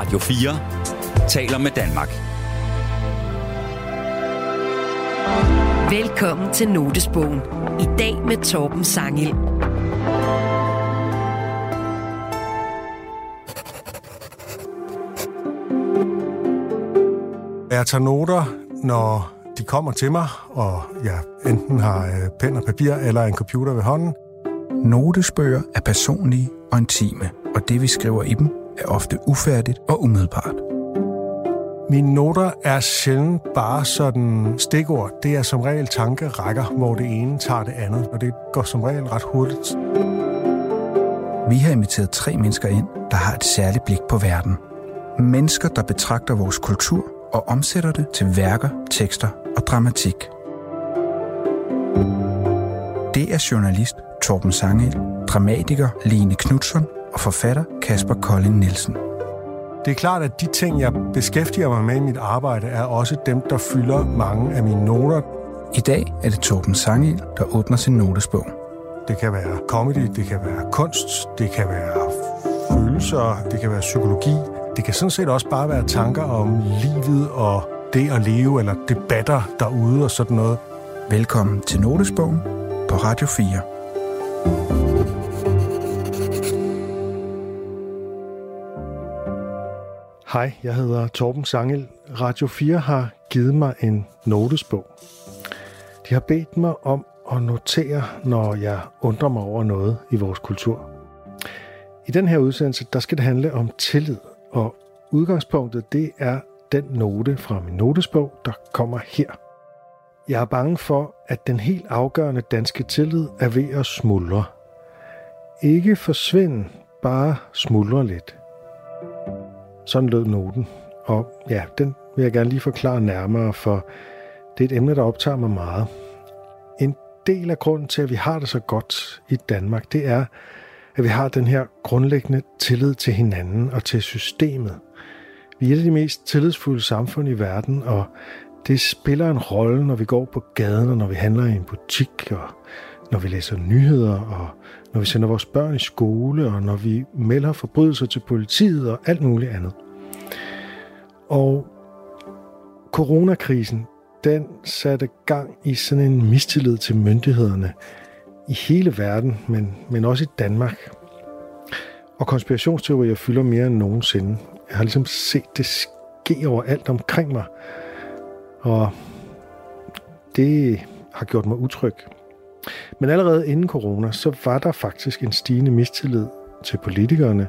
Radio 4 taler med Danmark. Velkommen til Notesbogen. I dag med Torben Sangil. Jeg tager noter, når de kommer til mig, og jeg enten har øh, pen og papir eller en computer ved hånden. Notesbøger er personlige og intime, og det vi skriver i dem er ofte ufærdigt og umiddelbart. Mine noter er sjældent bare sådan stikord. Det er som regel tankerækker, hvor det ene tager det andet, og det går som regel ret hurtigt. Vi har inviteret tre mennesker ind, der har et særligt blik på verden. Mennesker, der betragter vores kultur og omsætter det til værker, tekster og dramatik. Det er journalist Torben Sangel, dramatiker Line Knudsen og forfatter Kasper Kolding Nielsen. Det er klart, at de ting, jeg beskæftiger mig med i mit arbejde, er også dem, der fylder mange af mine noter. I dag er det Torben Sangel, der åbner sin notesbog. Det kan være comedy, det kan være kunst, det kan være følelser, det kan være psykologi. Det kan sådan set også bare være tanker om livet og det at leve, eller debatter derude og sådan noget. Velkommen til Notesbogen på Radio 4. Hej, jeg hedder Torben Sangel. Radio 4 har givet mig en notesbog. De har bedt mig om at notere, når jeg undrer mig over noget i vores kultur. I den her udsendelse, der skal det handle om tillid, og udgangspunktet det er den note fra min notesbog, der kommer her. Jeg er bange for, at den helt afgørende danske tillid er ved at smuldre. Ikke forsvinde, bare smuldre lidt. Sådan lød noten. Og ja, den vil jeg gerne lige forklare nærmere, for det er et emne, der optager mig meget. En del af grunden til, at vi har det så godt i Danmark, det er, at vi har den her grundlæggende tillid til hinanden og til systemet. Vi er et af de mest tillidsfulde samfund i verden, og det spiller en rolle, når vi går på gaden, og når vi handler i en butik, og når vi læser nyheder, og når vi sender vores børn i skole, og når vi melder forbrydelser til politiet og alt muligt andet. Og coronakrisen, den satte gang i sådan en mistillid til myndighederne i hele verden, men, men også i Danmark. Og konspirationsteorier fylder mere end nogensinde. Jeg har ligesom set det ske overalt omkring mig, og det har gjort mig utryg. Men allerede inden corona, så var der faktisk en stigende mistillid til politikerne,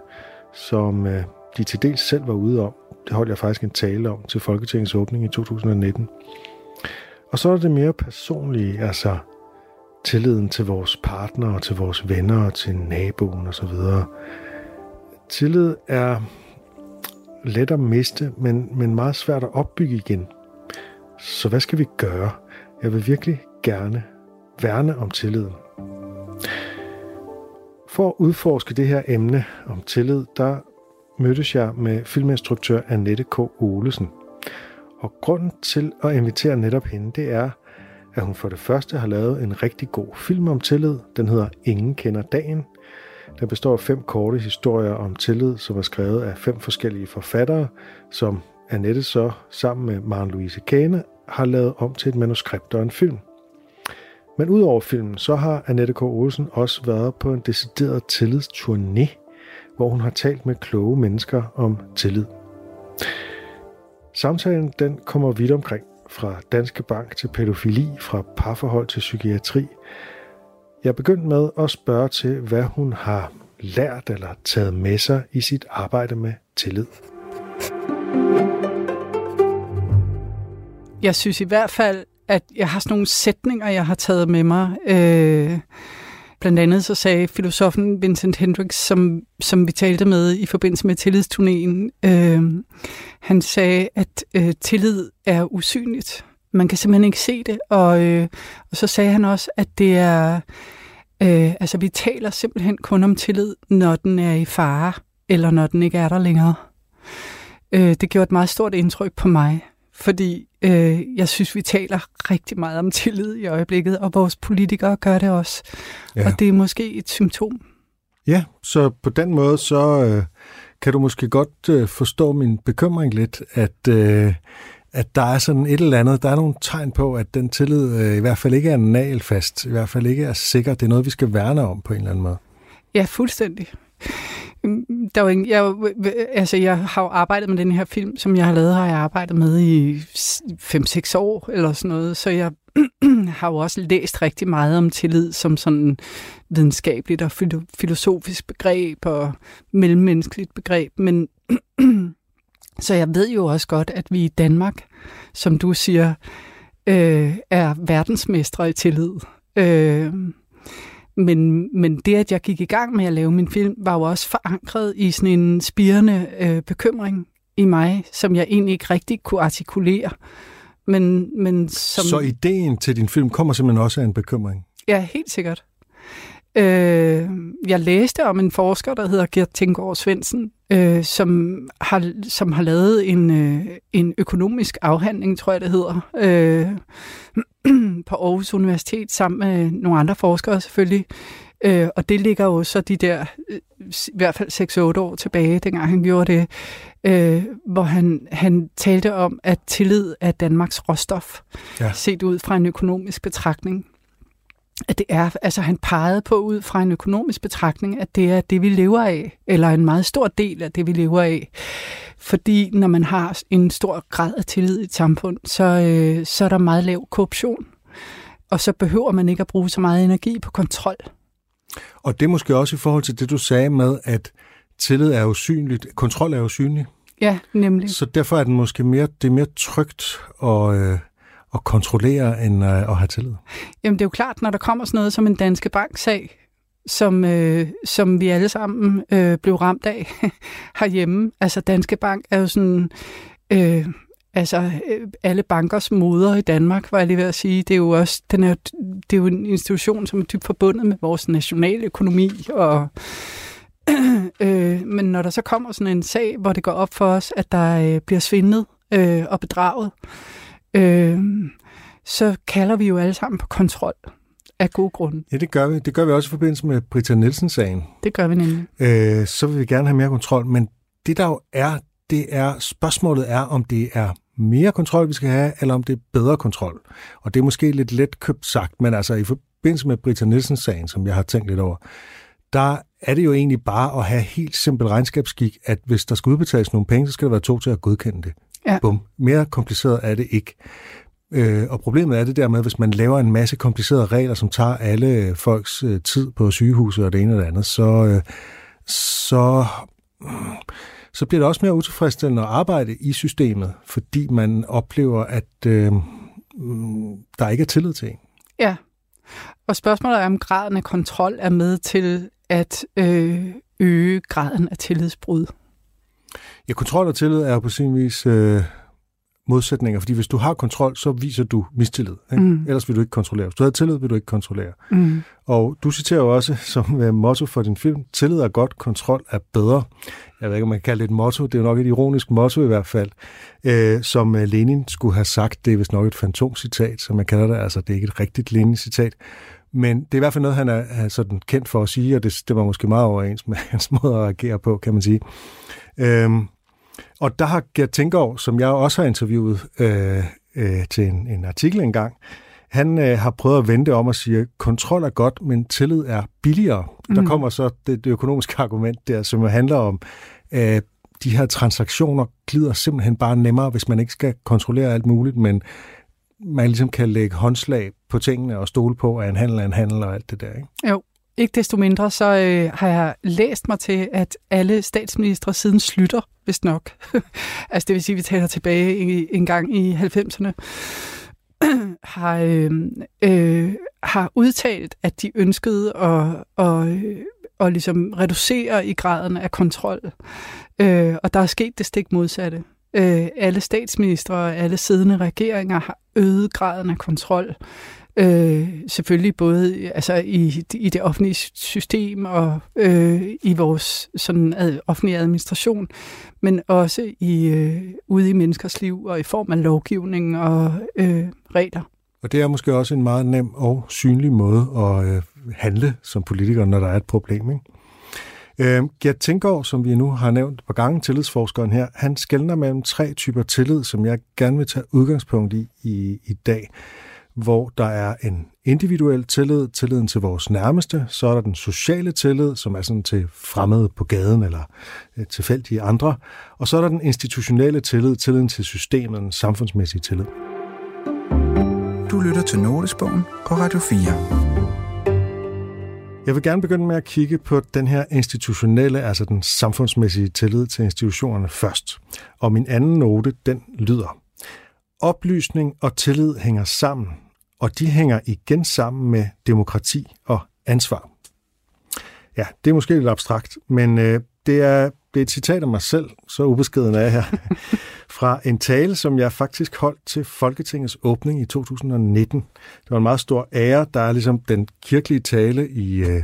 som øh, de til dels selv var ude om. Det holdt jeg faktisk en tale om til Folketingets åbning i 2019. Og så er det mere personlige, altså tilliden til vores partnere, til vores venner, til naboen osv. Tillid er let at miste, men, men meget svært at opbygge igen. Så hvad skal vi gøre? Jeg vil virkelig gerne værne om tilliden. For at udforske det her emne om tillid, der mødtes jeg med filminstruktør Annette K. Olesen. Og grunden til at invitere netop hende, det er, at hun for det første har lavet en rigtig god film om tillid. Den hedder Ingen kender dagen. Den består af fem korte historier om tillid, som er skrevet af fem forskellige forfattere, som Annette så sammen med Maren Louise Kane har lavet om til et manuskript og en film. Men udover filmen, så har Annette K. Olsen også været på en decideret tillidsturné, hvor hun har talt med kloge mennesker om tillid. Samtalen den kommer vidt omkring, fra Danske Bank til pædofili, fra parforhold til psykiatri. Jeg begyndte med at spørge til, hvad hun har lært eller taget med sig i sit arbejde med tillid. Jeg synes i hvert fald, at jeg har sådan nogle sætninger, jeg har taget med mig. Øh, blandt andet så sagde filosofen Vincent Hendricks, som, som vi talte med i forbindelse med tillidsturnéen, øh, han sagde, at øh, tillid er usynligt. Man kan simpelthen ikke se det. Og, øh, og så sagde han også, at det er... Øh, altså, vi taler simpelthen kun om tillid, når den er i fare, eller når den ikke er der længere. Øh, det gjorde et meget stort indtryk på mig, fordi øh, jeg synes, vi taler rigtig meget om tillid i øjeblikket, og vores politikere gør det også. Ja. Og det er måske et symptom. Ja, så på den måde så øh, kan du måske godt øh, forstå min bekymring lidt, at, øh, at der er sådan et eller andet, der er nogle tegn på, at den tillid øh, i hvert fald ikke er nalfast, i hvert fald ikke er sikker. Det er noget, vi skal værne om på en eller anden måde. Ja, fuldstændig. Der er jo ingen, jeg, altså jeg har jo arbejdet med den her film, som jeg har lavet, har jeg arbejdet med i 5-6 år eller sådan noget, så jeg har jo også læst rigtig meget om tillid som sådan videnskabeligt og filosofisk begreb og mellemmenneskeligt begreb, men så jeg ved jo også godt, at vi i Danmark, som du siger, øh, er verdensmestre i tillid. Øh, men, men det, at jeg gik i gang med at lave min film, var jo også forankret i sådan en spirende øh, bekymring i mig, som jeg egentlig ikke rigtig kunne artikulere. Men, men som... Så ideen til din film kommer simpelthen også af en bekymring? Ja, helt sikkert. Øh, jeg læste om en forsker, der hedder Gert Tinggaard Svendsen, øh, som, har, som har lavet en, øh, en økonomisk afhandling, tror jeg det hedder, øh, på Aarhus Universitet sammen med nogle andre forskere selvfølgelig. Øh, og det ligger jo så de der, øh, i hvert fald 6-8 år tilbage, dengang han gjorde det, øh, hvor han, han talte om, at tillid er Danmarks råstof, ja. set ud fra en økonomisk betragtning at det er, altså han pegede på ud fra en økonomisk betragtning, at det er det, vi lever af, eller en meget stor del af det, vi lever af. Fordi når man har en stor grad af tillid i et samfund, så, øh, så er der meget lav korruption. Og så behøver man ikke at bruge så meget energi på kontrol. Og det er måske også i forhold til det, du sagde med, at tillid er usynligt, kontrol er usynlig. Ja, nemlig. Så derfor er den måske mere, det er mere trygt og... Øh at kontrollere end øh, at have tillid? Jamen det er jo klart, når der kommer sådan noget som en Danske Bank-sag, som, øh, som vi alle sammen øh, blev ramt af herhjemme. Altså Danske Bank er jo sådan... Øh, altså øh, alle bankers moder i Danmark, var jeg lige ved at sige. Det er jo også den er, det er jo en institution, som er dybt forbundet med vores nationale økonomi. Og, øh, men når der så kommer sådan en sag, hvor det går op for os, at der øh, bliver svindlet øh, og bedraget, øh, så kalder vi jo alle sammen på kontrol af gode grunde. Ja, det gør vi. Det gør vi også i forbindelse med Britta Nielsen-sagen. Det gør vi nemlig. Øh, så vil vi gerne have mere kontrol, men det der jo er, det er, spørgsmålet er, om det er mere kontrol, vi skal have, eller om det er bedre kontrol. Og det er måske lidt let købt sagt, men altså i forbindelse med Britta Nielsen-sagen, som jeg har tænkt lidt over, der er det jo egentlig bare at have helt simpel regnskabsskik, at hvis der skal udbetales nogle penge, så skal der være to til at godkende det. Ja. Bum. Mere kompliceret er det ikke. Øh, og problemet er det der med, hvis man laver en masse komplicerede regler, som tager alle folks øh, tid på sygehuset og det ene og det andet, så, øh, så, så bliver det også mere utilfredsstillende at arbejde i systemet, fordi man oplever, at øh, der ikke er tillid til en. Ja, og spørgsmålet er, om graden af kontrol er med til at øh, øge graden af tillidsbrud. Ja, kontrol og tillid er jo på sin vis øh, modsætninger, fordi hvis du har kontrol, så viser du mistillid. Ikke? Mm. Ellers vil du ikke kontrollere. Hvis du har tillid, vil du ikke kontrollere. Mm. Og du citerer jo også som øh, motto for din film, tillid er godt, kontrol er bedre. Jeg ved ikke, om man kan kalde det et motto. Det er jo nok et ironisk motto i hvert fald. Øh, som øh, Lenin skulle have sagt, det er vist nok et fantomcitat, som man kalder det. Altså, det er ikke et rigtigt Lenin-citat. Men det er i hvert fald noget, han er, er sådan kendt for at sige, og det var måske meget overens med hans måde at agere på, kan man sige. Øhm, og der har Gert Tinkgaard, som jeg også har interviewet øh, øh, til en, en artikel engang, han øh, har prøvet at vente om og sige, kontrol er godt, men tillid er billigere. Mm. Der kommer så det, det økonomiske argument der, som handler om, øh, de her transaktioner glider simpelthen bare nemmere, hvis man ikke skal kontrollere alt muligt, men man ligesom kan lægge håndslag på tingene og stole på, at en handel er en handel og alt det der. Ikke? Jo. Ikke desto mindre, så øh, har jeg læst mig til, at alle statsministre siden slutter, hvis nok. altså det vil sige, at vi taler tilbage i, en gang i 90'erne, har, øh, øh, har udtalt, at de ønskede at, at, øh, at ligesom reducere i graden af kontrol. Øh, og der er sket det stik modsatte. Øh, alle statsministre og alle siddende regeringer har øget graden af kontrol. Øh, selvfølgelig både altså i, i det offentlige system og øh, i vores sådan ad, offentlige administration, men også i øh, ude i menneskers liv og i form af lovgivning og øh, regler. Og det er måske også en meget nem og synlig måde at øh, handle som politiker, når der er et problem. Ikke? Øh, Gert Tinggaard, som vi nu har nævnt på gange, tillidsforskeren her, han skældner mellem tre typer tillid, som jeg gerne vil tage udgangspunkt i i, i dag hvor der er en individuel tillid, tilliden til vores nærmeste, så er der den sociale tillid, som er sådan til fremmede på gaden eller øh, tilfældige andre, og så er der den institutionelle tillid, tilliden til systemet, den samfundsmæssige tillid. Du lytter til Notesbogen på Radio 4. Jeg vil gerne begynde med at kigge på den her institutionelle, altså den samfundsmæssige tillid til institutionerne først. Og min anden note, den lyder. Oplysning og tillid hænger sammen, og de hænger igen sammen med demokrati og ansvar. Ja, det er måske lidt abstrakt, men øh, det, er, det er et citat af mig selv, så ubeskeden er jeg her, fra en tale, som jeg faktisk holdt til Folketingets åbning i 2019. Det var en meget stor ære. Der er ligesom den kirkelige tale i, øh,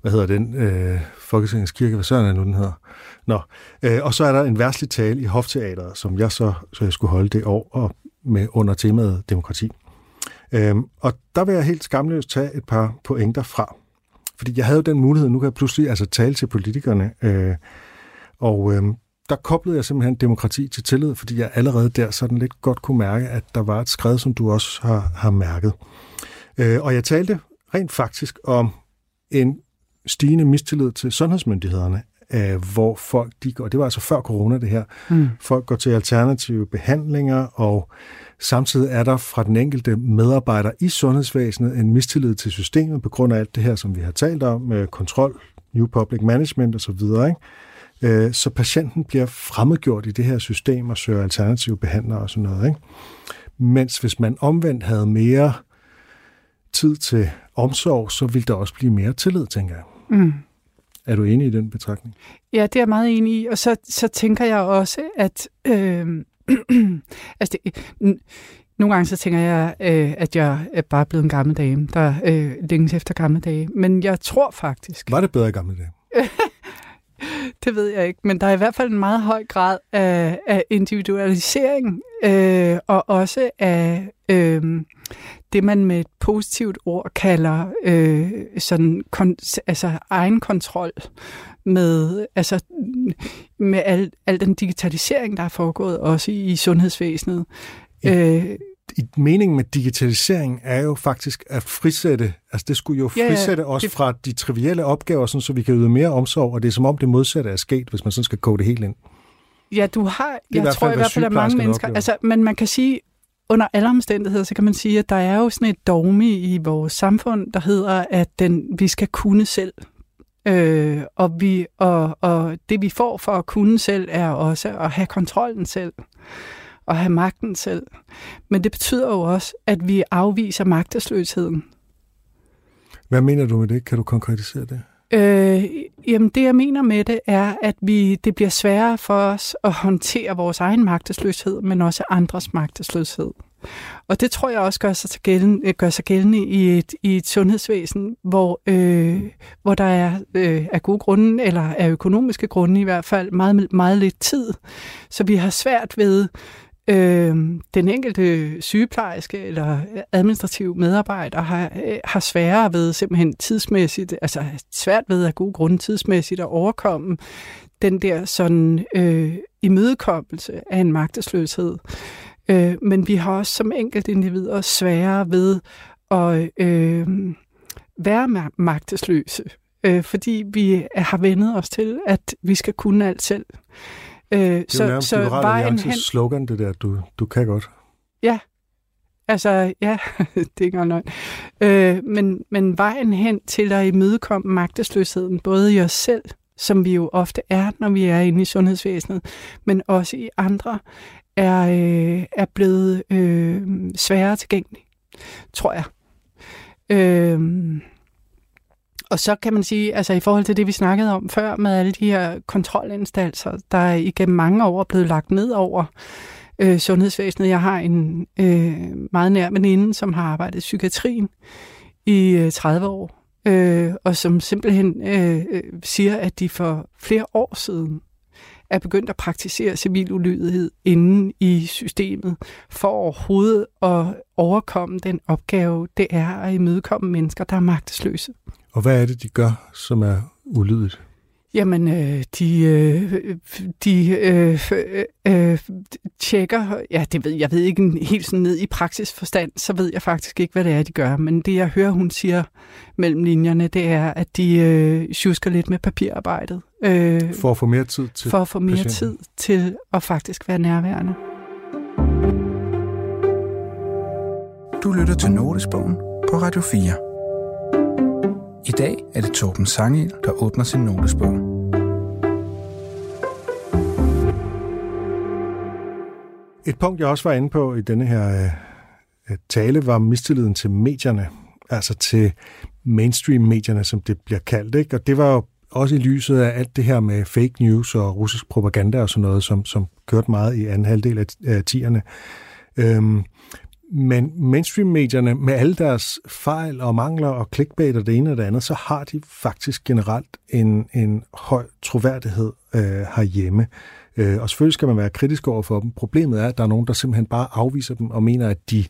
hvad hedder den, øh, Folketingets kirke, hvad søren er nu den hedder? Nå, øh, og så er der en værtslig tale i Hofteateret, som jeg så, så jeg skulle holde det år, og med under temaet demokrati. Øhm, og der vil jeg helt skamløst tage et par pointer fra. Fordi jeg havde jo den mulighed, nu kan jeg pludselig altså tale til politikerne, øh, og øh, der koblede jeg simpelthen demokrati til tillid, fordi jeg allerede der sådan lidt godt kunne mærke, at der var et skred, som du også har, har mærket. Øh, og jeg talte rent faktisk om en stigende mistillid til sundhedsmyndighederne, øh, hvor folk, de går, det var altså før corona det her, mm. folk går til alternative behandlinger, og samtidig er der fra den enkelte medarbejder i sundhedsvæsenet en mistillid til systemet på grund af alt det her, som vi har talt om, med kontrol, new public management osv., ikke? Øh, så patienten bliver fremmedgjort i det her system og søger alternative behandlere og sådan noget. Ikke? Mens hvis man omvendt havde mere tid til omsorg, så ville der også blive mere tillid, tænker jeg. Mm. Er du enig i den betragtning? Ja, det er jeg meget enig i. Og så, så tænker jeg også, at... Øh, altså det, nogle gange så tænker jeg, øh, at jeg er bare blevet en gammel dame, der øh, længes efter gamle dage. Men jeg tror faktisk... Var det bedre i gamle dage? det ved jeg ikke, men der er i hvert fald en meget høj grad af, af individualisering, øh, og også af øh, det, man med et positivt ord kalder øh, sådan kon, altså egen kontrol med, altså, med al, al den digitalisering, der er foregået også i, i sundhedsvæsenet. Ja. Øh, i meningen med digitalisering er jo faktisk at frisætte, altså det skulle jo frisætte ja, ja, os det... fra de trivielle opgaver, sådan, så vi kan yde mere omsorg, og det er som om det modsatte er sket, hvis man sådan skal kode det helt ind. Ja, du har, jeg tror i hvert fald, at mange mennesker, altså, men man kan sige, under alle omstændigheder, så kan man sige, at der er jo sådan et dogme i vores samfund, der hedder, at den, vi skal kunne selv. Øh, og, vi, og, og det vi får for at kunne selv, er også at have kontrollen selv og have magten selv. Men det betyder jo også, at vi afviser magtesløsheden. Hvad mener du med det? Kan du konkretisere det? Øh, jamen det, jeg mener med det, er, at vi det bliver sværere for os at håndtere vores egen magtesløshed, men også andres magtesløshed. Og det tror jeg også gør sig, gældende, øh, gør sig gældende i et, i et sundhedsvæsen, hvor, øh, hvor der er øh, af gode grunde, eller af økonomiske grunde i hvert fald, meget, meget lidt tid. Så vi har svært ved Øh, den enkelte sygeplejerske eller administrativ medarbejder har, øh, har sværere ved simpelthen tidsmæssigt, altså svært ved af gode grunde tidsmæssigt at overkomme den der sådan øh, imødekommelse af en magtesløshed. Øh, men vi har også som enkelte individer sværere ved at øh, være magtesløse, øh, fordi vi har vendet os til, at vi skal kunne alt selv. Øh, det er så, jo nærmest så vejen hen... slogan, det der, du, du kan godt. Ja, altså, ja, det er ikke engang øh, men, men vejen hen til at imødekomme magtesløsheden, både i os selv, som vi jo ofte er, når vi er inde i sundhedsvæsenet, men også i andre, er, øh, er blevet øh, sværere tilgængelig, tror jeg. Øh, og så kan man sige, altså i forhold til det, vi snakkede om før med alle de her kontrolinstanser, der er igennem mange år blevet lagt ned over øh, sundhedsvæsenet. Jeg har en øh, meget nær veninde, som har arbejdet i psykiatrien i øh, 30 år, øh, og som simpelthen øh, øh, siger, at de for flere år siden er begyndt at praktisere civil ulydighed inden i systemet, for overhovedet at overkomme den opgave, det er at imødekomme mennesker, der er magtesløse. Og hvad er det, de gør, som er ulydigt? Jamen, øh, de, øh, de øh, øh, tjekker, ja, det ved jeg ved ikke helt sådan ned i praksisforstand, så ved jeg faktisk ikke, hvad det er, de gør. Men det, jeg hører, hun siger mellem linjerne, det er, at de øh, tjusker lidt med papirarbejdet. Øh, for at få mere tid til For at få mere patienten. tid til at faktisk være nærværende. Du lytter til Notesbogen på Radio 4. I dag er det Torben Sangel, der åbner sin notesbog. Et punkt, jeg også var inde på i denne her øh, øh, tale, var mistilliden til medierne, altså til mainstream-medierne, som det bliver kaldt. Ikke? Og det var jo også i lyset af alt det her med fake news og russisk propaganda og sådan noget, som, som kørte meget i anden halvdel af, af tierne. Øhm, men mainstream-medierne, med alle deres fejl og mangler og clickbait og det ene og det andet, så har de faktisk generelt en, en høj troværdighed øh, herhjemme. Øh, og selvfølgelig skal man være kritisk over for dem. Problemet er, at der er nogen, der simpelthen bare afviser dem og mener, at de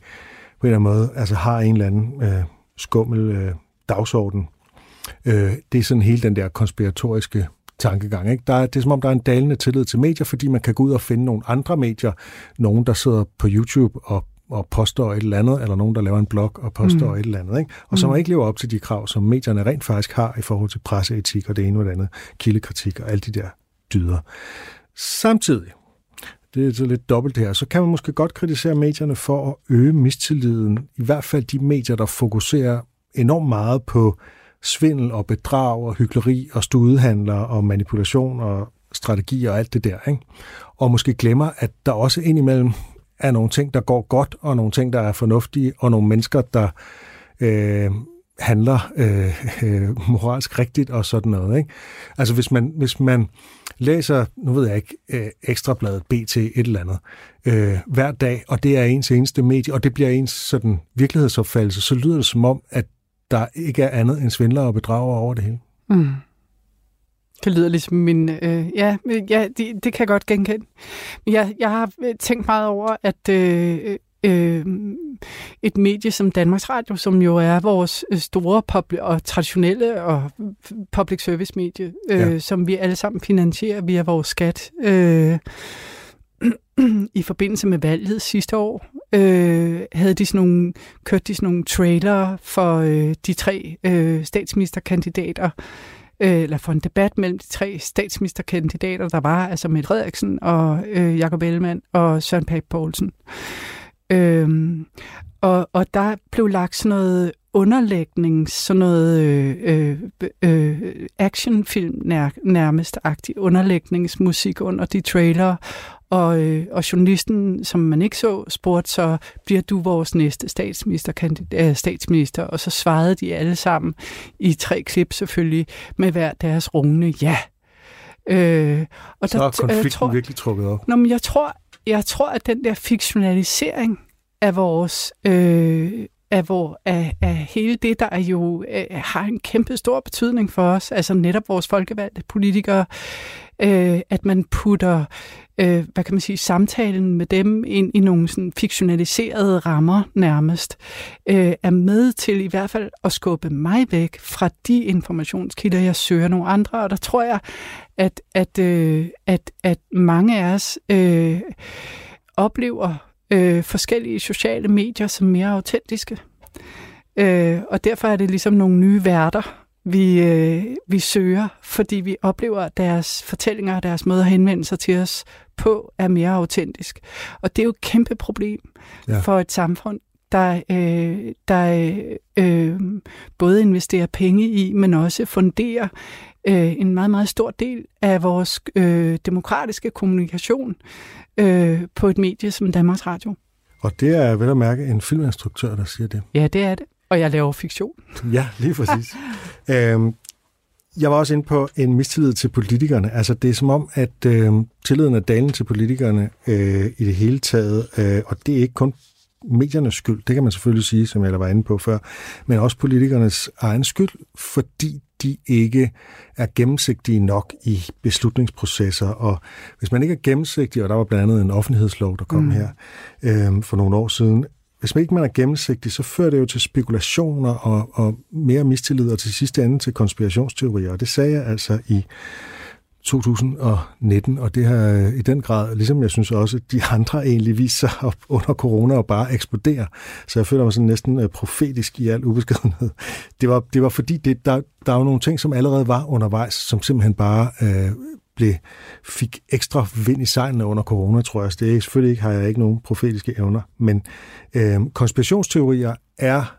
på en eller anden måde altså har en eller anden øh, skummel øh, dagsorden. Øh, det er sådan hele den der konspiratoriske tankegang. Ikke? Der er, det er som om, der er en dalende tillid til medier, fordi man kan gå ud og finde nogle andre medier, nogen, der sidder på YouTube og og påstår et eller andet, eller nogen, der laver en blog og påstår mm. et eller andet, ikke? og som mm. ikke lever op til de krav, som medierne rent faktisk har i forhold til presseetik og det ene og det andet, kildekritik og alle de der dyder. Samtidig, det er så lidt dobbelt her, så kan man måske godt kritisere medierne for at øge mistilliden, i hvert fald de medier, der fokuserer enormt meget på svindel og bedrag og hyggeleri og studehandler og manipulation og strategi og alt det der. Ikke? Og måske glemmer, at der også indimellem er nogle ting, der går godt, og nogle ting, der er fornuftige, og nogle mennesker, der øh, handler øh, øh, moralsk rigtigt og sådan noget. Ikke? Altså hvis man, hvis man læser, nu ved jeg ikke, øh, Ekstrabladet, BT, et eller andet, øh, hver dag, og det er ens eneste medie, og det bliver ens sådan virkelighedsopfattelse, så lyder det som om, at der ikke er andet end svindlere og bedrager over det hele. Mm. Det lyder ligesom min... Øh, ja, ja det, det kan jeg godt genkende. Jeg, jeg har øh, tænkt meget over, at øh, øh, et medie som Danmarks Radio, som jo er vores øh, store public, og traditionelle og public service medie, øh, ja. som vi alle sammen finansierer via vores skat, øh, i forbindelse med valget sidste år, øh, havde de sådan nogle, kørt de sådan nogle trailer for øh, de tre øh, statsministerkandidater, øh, eller for en debat mellem de tre statsministerkandidater, der var, altså med Frederiksen og øh, Jakob Ellemann og Søren Pape Poulsen. Øhm, og, og der blev lagt sådan noget underlægning, sådan noget øh, øh, øh actionfilm nær, nærmest agtig underlægningsmusik under de trailer, og, øh, og journalisten, som man ikke så, spurgte så, bliver du vores næste statsminister, øh, statsminister? Og så svarede de alle sammen i tre klip selvfølgelig, med hver deres rungende ja. Øh, og så der, er konflikten tror, virkelig trukket op. Nå, men jeg tror, jeg tror, at den der fiktionalisering af vores øh, af, hvor, af, af hele det, der er jo øh, har en kæmpe stor betydning for os, altså netop vores folkevalgte politikere, øh, at man putter øh, hvad kan man sige, samtalen med dem ind i nogle sådan fiktionaliserede rammer nærmest, øh, er med til i hvert fald at skubbe mig væk fra de informationskilder, jeg søger nogle andre. Og der tror jeg, at, at, øh, at, at mange af os øh, oplever øh, forskellige sociale medier som mere autentiske. Øh, og derfor er det ligesom nogle nye værter, vi, øh, vi søger, fordi vi oplever, at deres fortællinger og deres måde at henvende sig til os på er mere autentisk. Og det er jo et kæmpe problem ja. for et samfund, der, øh, der øh, både investerer penge i, men også funderer øh, en meget, meget stor del af vores øh, demokratiske kommunikation øh, på et medie som Danmarks Radio. Og det er vel at mærke en filminstruktør, der siger det. Ja, det er det. Og jeg laver fiktion. Ja, lige præcis. øhm, jeg var også inde på en mistillid til politikerne. Altså, det er som om, at øh, tilliden er dalende til politikerne øh, i det hele taget, øh, og det er ikke kun mediernes skyld, det kan man selvfølgelig sige, som jeg var inde på før, men også politikernes egen skyld, fordi de ikke er gennemsigtige nok i beslutningsprocesser. Og hvis man ikke er gennemsigtig, og der var blandt andet en offentlighedslov, der kom mm. her øh, for nogle år siden, hvis man ikke man er gennemsigtig, så fører det jo til spekulationer og, og mere mistillid, og til sidste ende til konspirationsteorier. Og det sagde jeg altså i 2019, og det har i den grad, ligesom jeg synes også, de andre egentlig viser sig op under corona og bare eksploderer. Så jeg føler mig sådan næsten øh, profetisk i al ubeskedenhed. Det var, det var fordi, det, der, der er jo nogle ting, som allerede var undervejs, som simpelthen bare øh, blev, fik ekstra vind i sejlene under corona, tror jeg. Det er selvfølgelig ikke, har jeg ikke nogen profetiske evner, men øh, konspirationsteorier er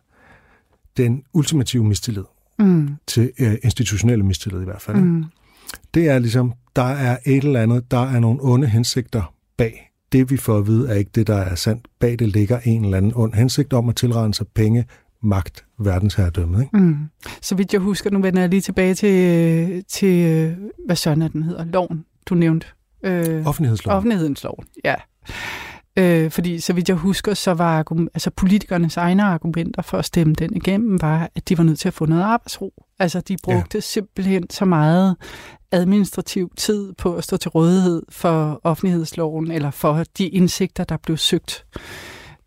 den ultimative mistillid mm. til øh, institutionelle mistillid i hvert fald. Mm. Det er ligesom, der er et eller andet, der er nogle onde hensigter bag. Det vi får at vide er ikke det, der er sandt. Bag det ligger en eller anden ond hensigt om at tilrende sig penge, magt, verdensherredømmet. Ikke? Mm. Så vidt jeg husker, nu vender jeg lige tilbage til, til hvad sådan er den hedder, loven, du nævnte. Øh, Offentlighedsloven. Offentlighedsloven, ja. Øh, fordi så vidt jeg husker, så var altså politikernes egne argumenter for at stemme den igennem, var, at de var nødt til at få noget arbejdsro. Altså de brugte ja. simpelthen så meget administrativ tid på at stå til rådighed for offentlighedsloven, eller for de indsigter, der blev søgt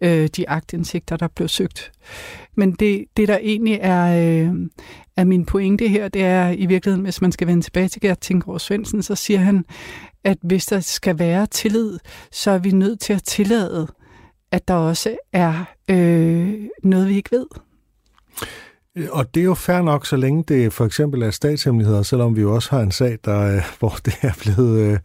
øh, de agtindsigter, der blev søgt. Men det, det der egentlig er, øh, er min pointe her, det er i virkeligheden, hvis man skal vende tilbage til Gert Tinggaard Svendsen, så siger han, at hvis der skal være tillid, så er vi nødt til at tillade, at der også er øh, noget, vi ikke ved. Og det er jo fair nok, så længe det for eksempel er statshemmeligheder, selvom vi jo også har en sag, der, øh, hvor det er blevet øh,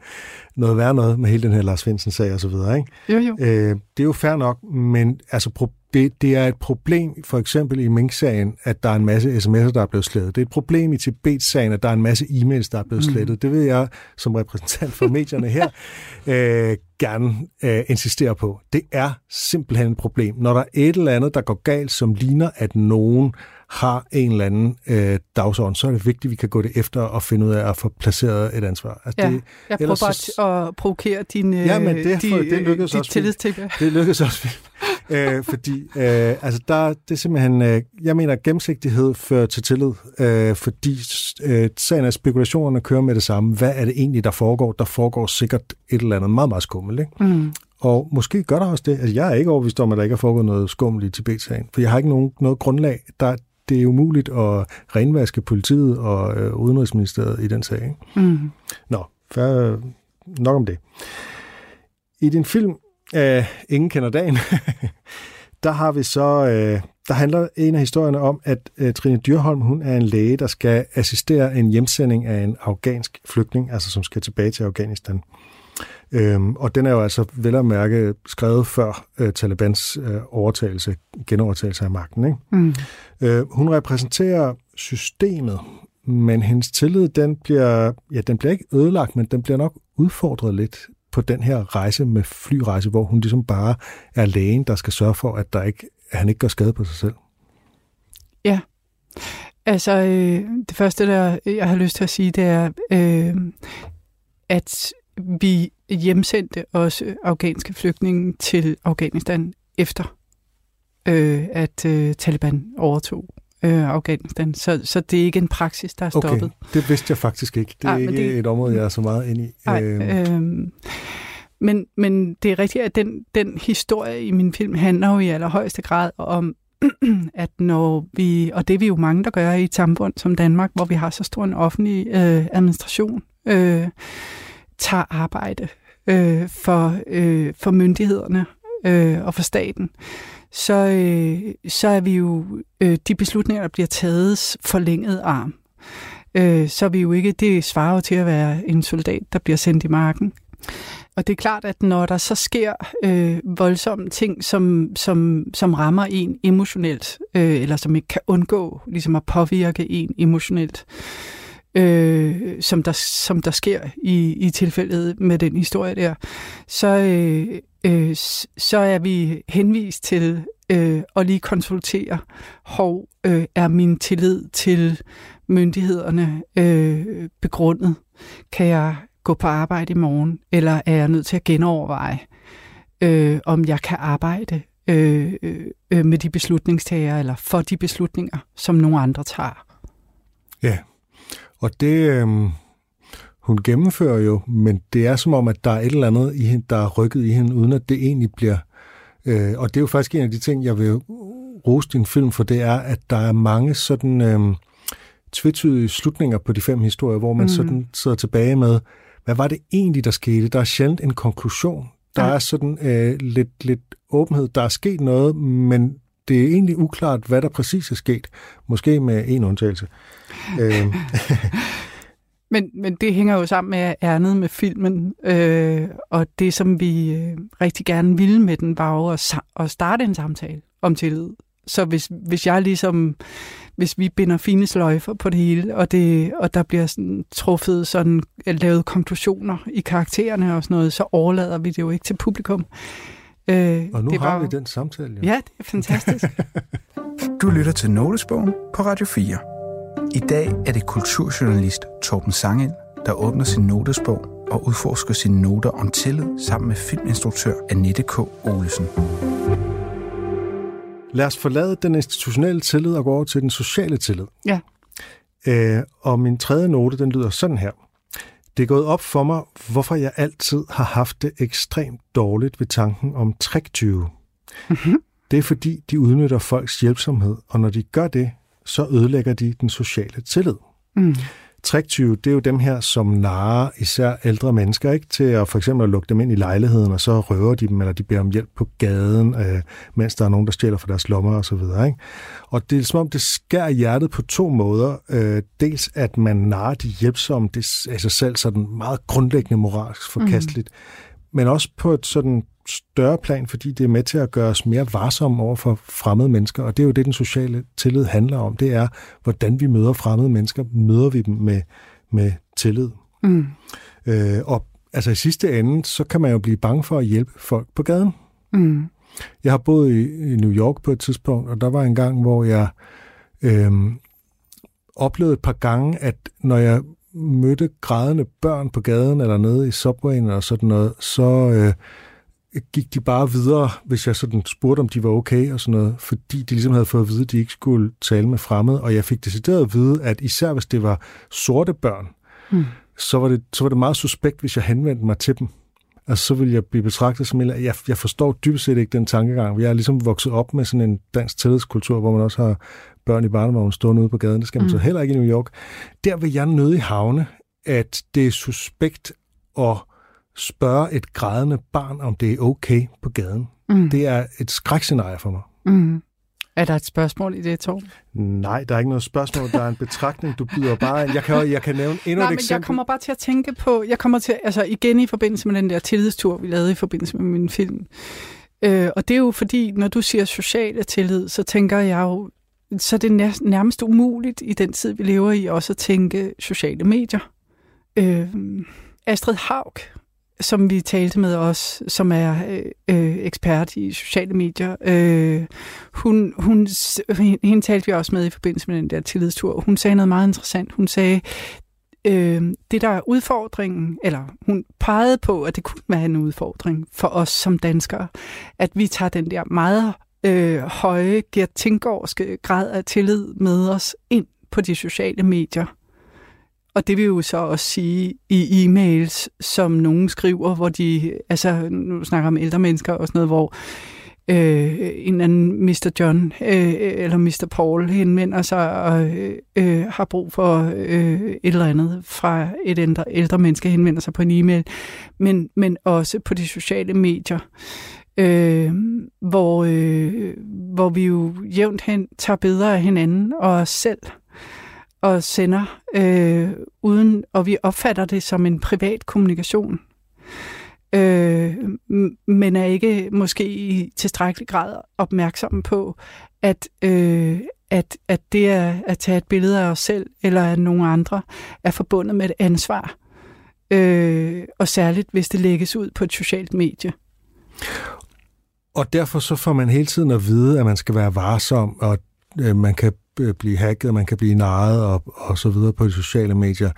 noget værre noget med hele den her Lars Svendsen-sag og så videre. Ikke? Jo, jo. Øh, det er jo fair nok, men altså, det, det er et problem, for eksempel i Mink-sagen, at der er en masse sms'er, der er blevet slettet. Det er et problem i Tibet-sagen, at der er en masse e-mails, der er blevet mm. slettet. Det vil jeg som repræsentant for medierne her øh, gerne øh, insistere på. Det er simpelthen et problem. Når der er et eller andet, der går galt, som ligner, at nogen har en eller anden øh, dagsorden, så er det vigtigt, at vi kan gå det efter og finde ud af at få placeret et ansvar. Altså, ja, det, jeg prøver bare så... at provokere din, ja, men det, de, det lykkedes også tillidstil. Det lykkedes også øh, fordi øh, altså der, det er simpelthen, øh, jeg mener, at gennemsigtighed fører til tillid, øh, fordi øh, sagen af spekulationerne kører med det samme. Hvad er det egentlig, der foregår? Der foregår sikkert et eller andet meget, meget skummelt. Ikke? Mm. Og måske gør der også det. Altså, jeg er ikke overbevist om, at der ikke er foregået noget skummelt i Tibet-sagen, for jeg har ikke nogen, noget grundlag. Der, det er umuligt at renvaske politiet og øh, udenrigsministeriet i den sag. Ikke? Mm. Nå, før, nok om det. I din film øh, Ingen kender dagen, der har vi så, øh, der handler en af historierne om, at øh, Trine Dyrholm, hun er en læge, der skal assistere en hjemsending af en afghansk flygtning, altså som skal tilbage til Afghanistan. Øhm, og den er jo altså vel at mærke skrevet før øh, Talibans øh, overtagelse, genovertagelse af magten. Ikke? Mm. Øh, hun repræsenterer systemet, men hendes tillid, den bliver, ja, den bliver ikke ødelagt, men den bliver nok udfordret lidt på den her rejse med flyrejse, hvor hun ligesom bare er lægen, der skal sørge for, at, der ikke, at han ikke gør skade på sig selv. Ja, altså øh, det første, der jeg har lyst til at sige, det er, øh, at vi hjemsendte også afghanske flygtninge til Afghanistan efter, øh, at øh, Taliban overtog øh, Afghanistan. Så, så det er ikke en praksis, der er stoppet. Okay, det vidste jeg faktisk ikke. Det er Ej, ikke det, et område, jeg er så meget ind i. Ej, øh, øh, men, men det er rigtigt, at den, den historie i min film handler jo i allerhøjeste grad om, at når vi, og det er vi jo mange, der gør i et samfund som Danmark, hvor vi har så stor en offentlig øh, administration, øh, tager arbejde øh, for, øh, for myndighederne øh, og for staten, så, øh, så er vi jo øh, de beslutninger, der bliver taget forlænget arm. Øh, så er vi jo ikke, det svarer jo til at være en soldat, der bliver sendt i marken. Og det er klart, at når der så sker øh, voldsomme ting, som, som, som rammer en emotionelt, øh, eller som ikke kan undgå ligesom at påvirke en emotionelt, øh, øh, som, der, som der sker i, i tilfældet med den historie der, så, øh, øh, så er vi henvist til øh, at lige konsultere, hov, øh, er min tillid til myndighederne øh, begrundet? Kan jeg gå på arbejde i morgen, eller er jeg nødt til at genoverveje, øh, om jeg kan arbejde øh, øh, med de beslutningstagere, eller for de beslutninger, som nogle andre tager? Ja, og det, øh, hun gennemfører jo, men det er som om, at der er et eller andet i hende, der er rykket i hende, uden at det egentlig bliver... Øh, og det er jo faktisk en af de ting, jeg vil rose din film for, det er, at der er mange sådan... Øh, tvetydige slutninger på de fem historier, hvor man mm. sådan sidder tilbage med, hvad var det egentlig, der skete? Der er sjældent en konklusion. Der ja. er sådan øh, lidt, lidt åbenhed. Der er sket noget, men det er egentlig uklart, hvad der præcis er sket. Måske med en undtagelse. Øhm. men, men det hænger jo sammen med ærnet med filmen, øh, og det, som vi øh, rigtig gerne ville med den, var jo at, at starte en samtale om tillid. Så hvis, hvis jeg ligesom, hvis vi binder fine sløjfer på det hele, og, det, og der bliver sådan, truffet sådan, øh, lavet konklusioner i karaktererne og sådan noget, så overlader vi det jo ikke til publikum. Øh, og nu det har var, vi den samtale. Jo. Ja, det er fantastisk. du lytter til Notesbogen på Radio 4. I dag er det kulturjournalist Torben Sangel, der åbner sin notesbog og udforsker sine noter om tillid sammen med filminstruktør Annette K. Olesen. Lad os forlade den institutionelle tillid og gå over til den sociale tillid. Ja. Øh, og min tredje note, den lyder sådan her. Det er gået op for mig, hvorfor jeg altid har haft det ekstremt dårligt ved tanken om træktyve. Mm-hmm. Det er fordi, de udnytter folks hjælpsomhed, og når de gør det, så ødelægger de den sociale tillid. Mm. Træktyve, det er jo dem her, som narer især ældre mennesker, ikke? Til at for eksempel at lukke dem ind i lejligheden, og så røver de dem, eller de beder om hjælp på gaden, øh, mens der er nogen, der stjæler fra deres lommer og så videre, ikke? Og det er som om, det skærer hjertet på to måder. Øh, dels at man narer de hjælpsomme, det er i sig selv sådan meget grundlæggende moralsk forkasteligt, mm. men også på et sådan større plan, fordi det er med til at gøre os mere varsomme over for fremmede mennesker, og det er jo det, den sociale tillid handler om. Det er, hvordan vi møder fremmede mennesker. Møder vi dem med, med tillid? Mm. Øh, og altså i sidste ende, så kan man jo blive bange for at hjælpe folk på gaden. Mm. Jeg har boet i, i New York på et tidspunkt, og der var en gang, hvor jeg øh, oplevede et par gange, at når jeg mødte grædende børn på gaden eller nede i subwayen og sådan noget, så... Øh, gik de bare videre, hvis jeg sådan spurgte, om de var okay og sådan noget, fordi de ligesom havde fået at vide, at de ikke skulle tale med fremmede, og jeg fik decideret at vide, at især hvis det var sorte børn, mm. så, var det, så var det meget suspekt, hvis jeg henvendte mig til dem. Altså, så ville jeg blive betragtet som, at jeg, jeg forstår dybest set ikke den tankegang. Jeg er ligesom vokset op med sådan en dansk tillidskultur, hvor man også har børn i barnevognen stående ude på gaden. Det skal man mm. så heller ikke i New York. Der vil jeg nøde i havne, at det er suspekt at spørge et grædende barn, om det er okay på gaden. Mm. Det er et skrækscenarie for mig. Mm. Er der et spørgsmål i det, Torben? Nej, der er ikke noget spørgsmål. Der er en betragtning, du byder bare Jeg kan, jeg kan nævne endnu Nej, et eksempel. jeg kommer bare til at tænke på, jeg kommer til, altså igen i forbindelse med den der tillidstur, vi lavede i forbindelse med min film. Øh, og det er jo fordi, når du siger sociale tillid, så tænker jeg jo, så er det nærmest umuligt i den tid, vi lever i, også at tænke sociale medier. Øh, Astrid Haug, som vi talte med os, som er øh, øh, ekspert i sociale medier. Øh, hun, hun, hende talte vi også med i forbindelse med den der tillidstur. Hun sagde noget meget interessant. Hun sagde, øh, det der er udfordringen, eller hun pegede på, at det kunne være en udfordring for os som danskere, at vi tager den der meget øh, høje, Gert Tingårdske grad af tillid med os ind på de sociale medier. Og det vil jo så også sige i e-mails, som nogen skriver, hvor de, altså nu snakker om ældre mennesker og sådan noget, hvor øh, en anden Mr. John øh, eller Mr. Paul henvender sig og øh, øh, har brug for øh, et eller andet fra et ældre, ældre menneske henvender sig på en e-mail, men, men også på de sociale medier. Øh, hvor, øh, hvor vi jo jævnt hen tager bedre af hinanden og os selv og sender, øh, uden, og vi opfatter det som en privat kommunikation. Øh, men er ikke måske i tilstrækkelig grad opmærksomme på, at, øh, at, at det er, at tage et billede af os selv eller af nogle andre er forbundet med et ansvar. Øh, og særligt, hvis det lægges ud på et socialt medie. Og derfor så får man hele tiden at vide, at man skal være varsom, og øh, man kan blive hacket, man kan blive narret og, og så videre på de sociale medier.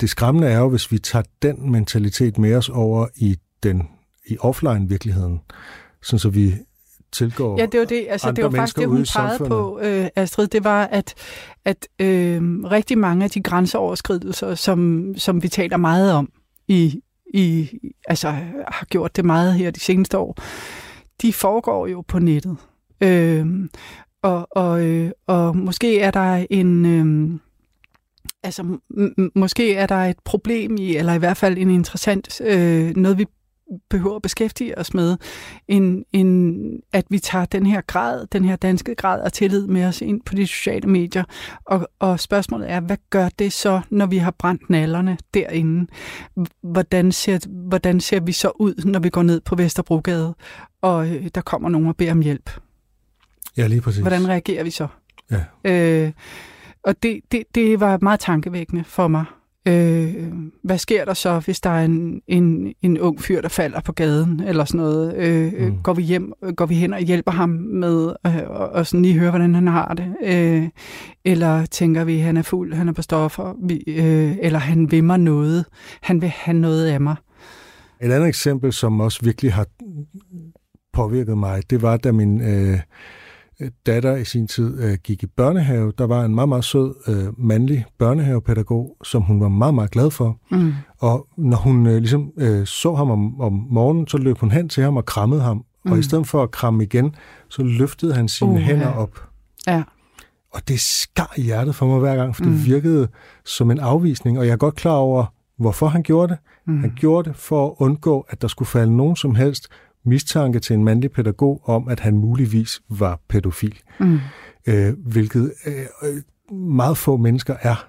Det skræmmende er jo, hvis vi tager den mentalitet med os over i den i offline-virkeligheden, sådan så vi tilgår Ja, det var det. Altså, det var faktisk det, hun pegede på, øh, Astrid. Det var, at, at øh, rigtig mange af de grænseoverskridelser, som, som vi taler meget om, i, i, altså har gjort det meget her de seneste år, de foregår jo på nettet. Øh, og, og, øh, og måske er der en, øh, altså, m- måske er der et problem i, eller i hvert fald en interessant, øh, noget vi behøver at beskæftige os med, end, end at vi tager den her grad, den her danske grad af tillid med os ind på de sociale medier. Og, og spørgsmålet er, hvad gør det så, når vi har brændt nallerne derinde? Hvordan ser, hvordan ser vi så ud, når vi går ned på Vesterbrogade, og øh, der kommer nogen og beder om hjælp? Ja, lige præcis. Hvordan reagerer vi så? Ja. Øh, og det, det, det var meget tankevækkende for mig. Øh, hvad sker der så, hvis der er en, en, en ung fyr, der falder på gaden, eller sådan noget? Øh, mm. Går vi hjem, går vi hen og hjælper ham med øh, og, og sådan lige høre, hvordan han har det? Øh, eller tænker vi, han er fuld, han er på stoffer, vi, øh, eller han vil mig noget, han vil have noget af mig? Et andet eksempel, som også virkelig har påvirket mig, det var, da min øh, datter i sin tid øh, gik i børnehave. Der var en meget, meget sød øh, mandlig børnehavepædagog, som hun var meget, meget glad for. Mm. Og når hun øh, ligesom øh, så ham om, om morgenen, så løb hun hen til ham og krammede ham. Mm. Og i stedet for at kramme igen, så løftede han sine Uh, uh, hænder op. Ja. Og det skar i hjertet for mig hver gang, for det Mm. virkede som en afvisning. Og jeg er godt klar over, hvorfor han gjorde det. Mm. Han gjorde det for at undgå, at der skulle falde nogen som helst mistanke til en mandlig pædagog om, at han muligvis var pædofil. Mm. Øh, hvilket øh, øh, meget få mennesker er.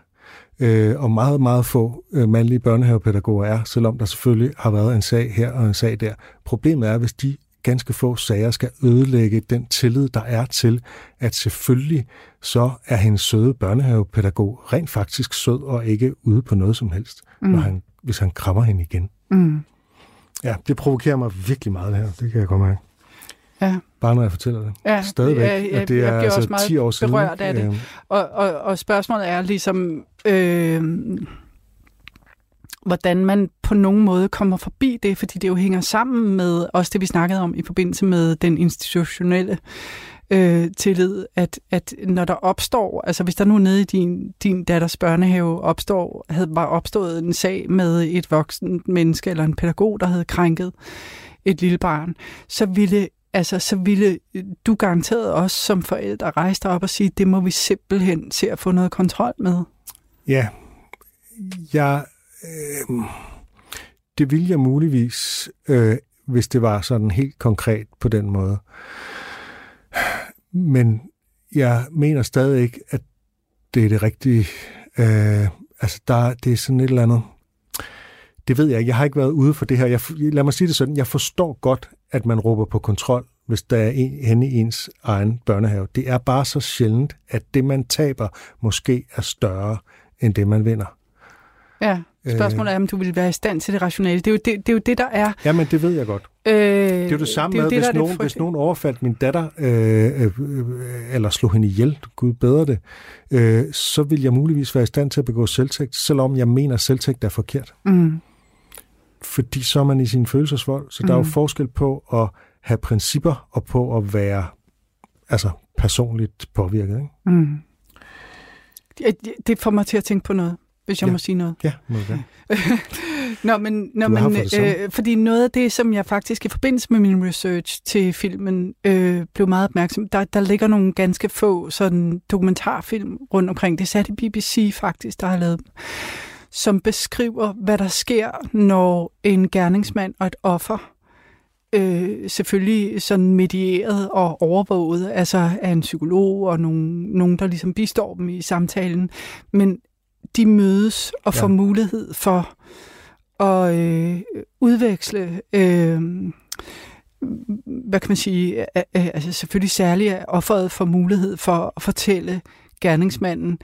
Øh, og meget, meget få øh, mandlige børnehavepædagoger er, selvom der selvfølgelig har været en sag her og en sag der. Problemet er, hvis de ganske få sager skal ødelægge den tillid, der er til, at selvfølgelig så er hendes søde børnehavepædagog rent faktisk sød og ikke ude på noget som helst, mm. når han, hvis han krammer hende igen. Mm. Ja, det provokerer mig virkelig meget det her. Det kan jeg godt mærke. Ja. Bare når jeg fortæller det. Ja, Stadigvæk. ja, ja, at det jeg er bliver altså også meget 10 år siden. berørt af det. Og, og, og spørgsmålet er ligesom, øh, hvordan man på nogen måde kommer forbi det, fordi det jo hænger sammen med også det, vi snakkede om i forbindelse med den institutionelle øh, Øh, tillid, at, at når der opstår, altså hvis der nu nede i din, din datters børnehave opstår, havde bare opstået en sag med et voksen menneske eller en pædagog, der havde krænket et lille barn, så ville altså, så ville du garanteret også som forældre rejse dig op og sige, det må vi simpelthen se at få noget kontrol med. Ja, jeg, øh, det ville jeg muligvis, øh, hvis det var sådan helt konkret på den måde. Men jeg mener stadig ikke, at det er det rigtige. Øh, altså, der, det er sådan et eller andet... Det ved jeg ikke. Jeg har ikke været ude for det her. Jeg, lad mig sige det sådan. Jeg forstår godt, at man råber på kontrol, hvis der er en, henne i ens egen børnehave. Det er bare så sjældent, at det, man taber, måske er større end det, man vinder. Ja, spørgsmålet er, om du vil være i stand til det rationale. Det er jo det, det, er jo det der er. Jamen, det ved jeg godt. Øh, Det er jo det samme det med, det, hvis, det nogen, hvis nogen overfaldt min datter, øh, øh, øh, eller slog hende ihjel, gud bedre det, øh, så vil jeg muligvis være i stand til at begå selvtægt, selvom jeg mener, at selvtægt er forkert. Mm, Fordi så er man i sin følelsesvold. Så der er jo Mm. forskel på at have principper, og på at være altså, personligt påvirket. Ikke? mm. Det, det får mig til at tænke på noget, hvis jeg Ja. må sige noget. Ja, må gerne. Nå, men, nå, men for øh, fordi noget af det, som jeg faktisk i forbindelse med min research til filmen øh, blev meget opmærksom, der, der ligger nogle ganske få sådan dokumentarfilm rundt omkring. Det sat i BBC faktisk, der har lavet dem, som beskriver, hvad der sker, når en gerningsmand og et offer øh, selvfølgelig sådan medieret og overvåget, altså af en psykolog og nogen, nogen, der ligesom bistår dem i samtalen, men de mødes og Ja. får mulighed for at øh, udveksle, øh, hvad kan man sige, øh, øh, altså selvfølgelig særligt at offeret får mulighed for at fortælle gerningsmanden,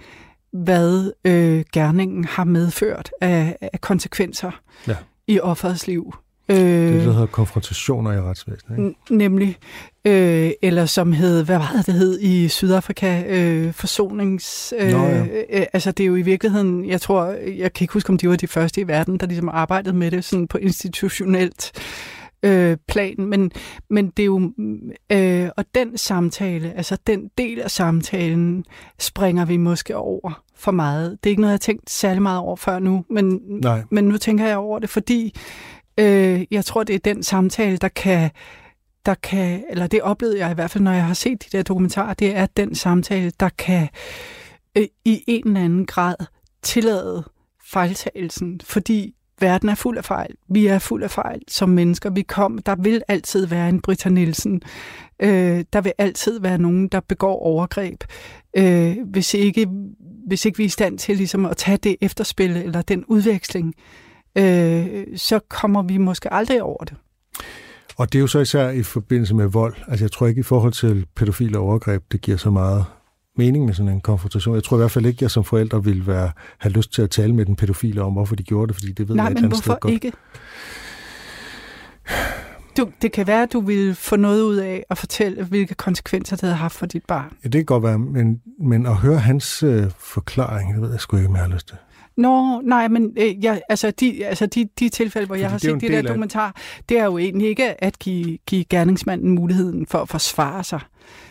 hvad øh, gerningen har medført af, af konsekvenser Ja. i offerets liv. Det er det, Øh, der hedder konfrontationer i retsvæsenet. Ikke? Nemlig, øh, eller som hed, hvad var det, det hed i Sydafrika, øh, forsonings... Øh, Nå, ja. øh, altså det er jo i virkeligheden, jeg tror, jeg kan ikke huske, om de var de første i verden, der ligesom arbejdede med det sådan på institutionelt øh, plan, men, men det er jo, øh, og den samtale, altså den del af samtalen, springer vi måske over for meget. Det er ikke noget, jeg har tænkt særlig meget over før nu, men, Nej. men nu tænker jeg over det, fordi øh, jeg tror, det er den samtale, der kan, der kan, eller det oplevede jeg i hvert fald, når jeg har set de der dokumentarer, det er den samtale, der kan øh, i en eller anden grad tillade fejltagelsen, fordi verden er fuld af fejl. Vi er fuld af fejl som mennesker. Vi kom, der vil altid være en Britta Nielsen. Øh, der vil altid være nogen, der begår overgreb. Øh, hvis, ikke, hvis ikke vi er i stand til ligesom, at tage det efterspil eller den udveksling, øh, så kommer vi måske aldrig over det. Og det er jo så især i forbindelse med vold. Altså jeg tror ikke i forhold til pædofile overgreb, det giver så meget mening med sådan en konfrontation. Jeg tror i hvert fald ikke, at jeg som forældre ville være, have lyst til at tale med den pædofile om, hvorfor de gjorde det, fordi det ved Nej, jeg et men andet sted hvorfor godt. ikke? Du, det kan være, at du vil få noget ud af at fortælle, hvilke konsekvenser det havde haft for dit barn. Ja, det kan godt være, men, men at høre hans øh, forklaring, det ved jeg sgu ikke, om jeg har lyst til. Nå, nej, men øh, ja, altså, de, altså de, de tilfælde, hvor Fordi jeg har set det der af- dokumentar, det er jo egentlig ikke at give, give gerningsmanden muligheden for at forsvare sig.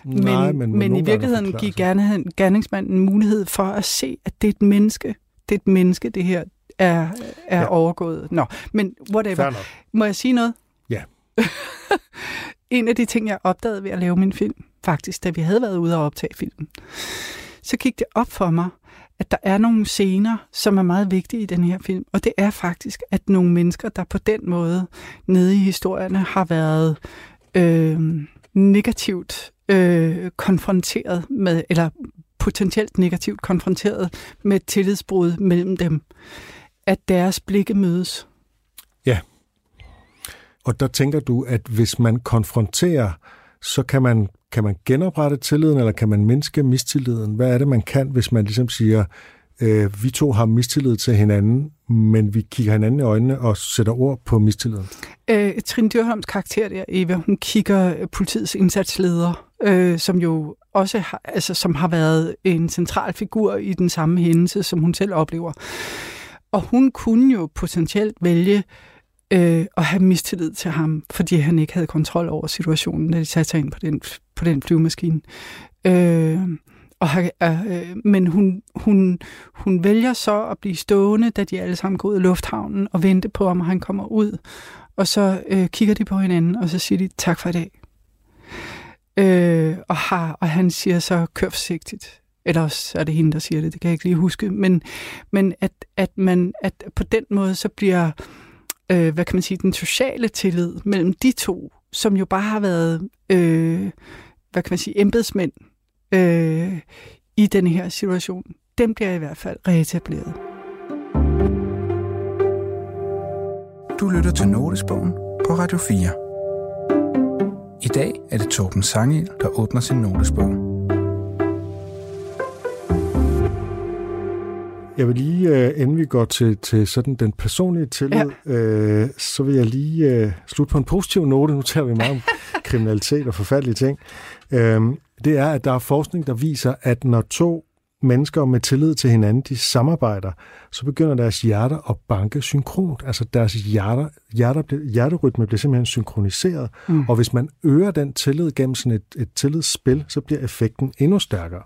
Men, Nej, men, må men i virkeligheden give gerne, gerningsmanden mulighed for at se, at det er et menneske. Det er et menneske, det her er, er Ja. overgået. Nå, men whatever. Må jeg sige noget? Ja. en af de ting, jeg opdagede ved at lave min film, faktisk, da vi havde været ude og optage filmen, så gik det op for mig, at der er nogle scener, som er meget vigtige i den her film. Og det er faktisk, at nogle mennesker, der på den måde nede i historierne har været øh, negativt øh, konfronteret med, eller potentielt negativt konfronteret med et tillidsbrud mellem dem, at deres blikke mødes. Ja. Og der tænker du, at hvis man konfronterer, så kan man, kan man genoprette tilliden, eller kan man mindske mistilliden? Hvad er det, man kan, hvis man ligesom siger, øh, vi to har mistillid til hinanden, men vi kigger hinanden i øjnene og sætter ord på mistilliden? Øh, Trine Dyrholms karakter der, Eva, hun kigger politiets indsatsleder, øh, som jo også har, altså, som har været en central figur i den samme hændelse, som hun selv oplever. Og hun kunne jo potentielt vælge øh, at have mistillid til ham, fordi han ikke havde kontrol over situationen, da de satte sig ind på den, på den flyvemaskine. Øh, og, har- øh, men hun, hun, hun vælger så at blive stående, da de alle sammen går ud af lufthavnen og vente på, om han kommer ud. Og så øh, kigger de på hinanden, og så siger de tak for i dag. Øh, og, har, og han siger så, kør forsigtigt. Eller også er det hende, der siger det, det kan jeg ikke lige huske. Men, men at, at, man, at på den måde, så bliver, øh, hvad kan man sige, den sociale tillid mellem de to, som jo bare har været, øh, hvad kan man sige, embedsmænd øh, i denne her situation, den bliver i hvert fald reetableret. Du lytter til Notesbogen på Radio 4. I dag er det Torben Sangel, der åbner sin notesbog. Jeg vil lige, øh, inden vi går til, til sådan den personlige tillid, ja. øh, så vil jeg lige øh, slutte på en positiv note. Nu taler vi meget om kriminalitet og forfærdelige ting. Øh, det er, at der er forskning, der viser, at når to mennesker med tillid til hinanden, de samarbejder, så begynder deres hjerter at banke synkront. Altså deres hjerter, hjerter, hjerterytme bliver simpelthen synkroniseret. Mm. Og hvis man øger den tillid gennem sådan et, et tillidsspil, så bliver effekten endnu stærkere.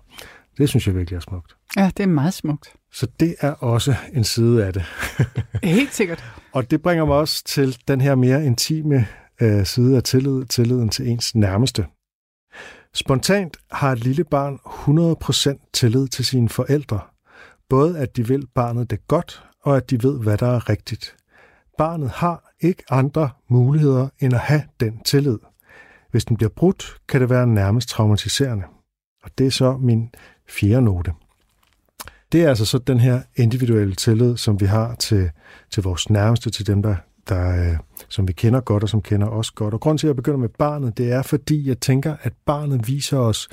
Det synes jeg virkelig er smukt. Ja, det er meget smukt. Så det er også en side af det. Helt sikkert. Og det bringer mig også til den her mere intime øh, side af tillid, tilliden til ens nærmeste. Spontant har et lille barn 100% tillid til sine forældre. Både at de vil barnet det godt, og at de ved, hvad der er rigtigt. Barnet har ikke andre muligheder end at have den tillid. Hvis den bliver brudt, kan det være nærmest traumatiserende. Og det er så min fjerde note. Det er altså så den her individuelle tillid, som vi har til, til vores nærmeste, til dem, der, der, øh, som vi kender godt og som kender os godt. Og grund til, at jeg begynder med barnet, det er, fordi jeg tænker, at barnet viser os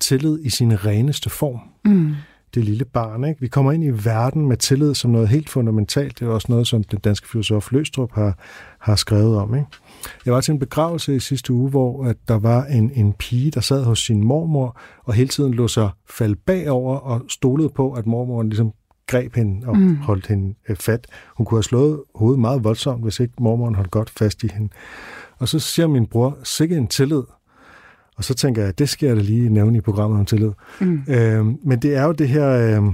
tillid i sin reneste form. Mm. Det lille barn. Ikke? Vi kommer ind i verden med tillid som noget helt fundamentalt. Det er også noget, som den danske filosof Løstrup har, har skrevet om. Ikke? Jeg var til en begravelse i sidste uge, hvor at der var en, en pige, der sad hos sin mormor, og hele tiden lå sig falde bagover og stolede på, at mormoren ligesom greb hende og mm. holdt hende øh, fat. Hun kunne have slået hovedet meget voldsomt, hvis ikke mormoren holdt godt fast i hende. Og så siger min bror, sikke en tillid. Og så tænker jeg, det skal jeg da lige nævne i programmet om tillid. Mm. Øhm, men det er jo det her øh,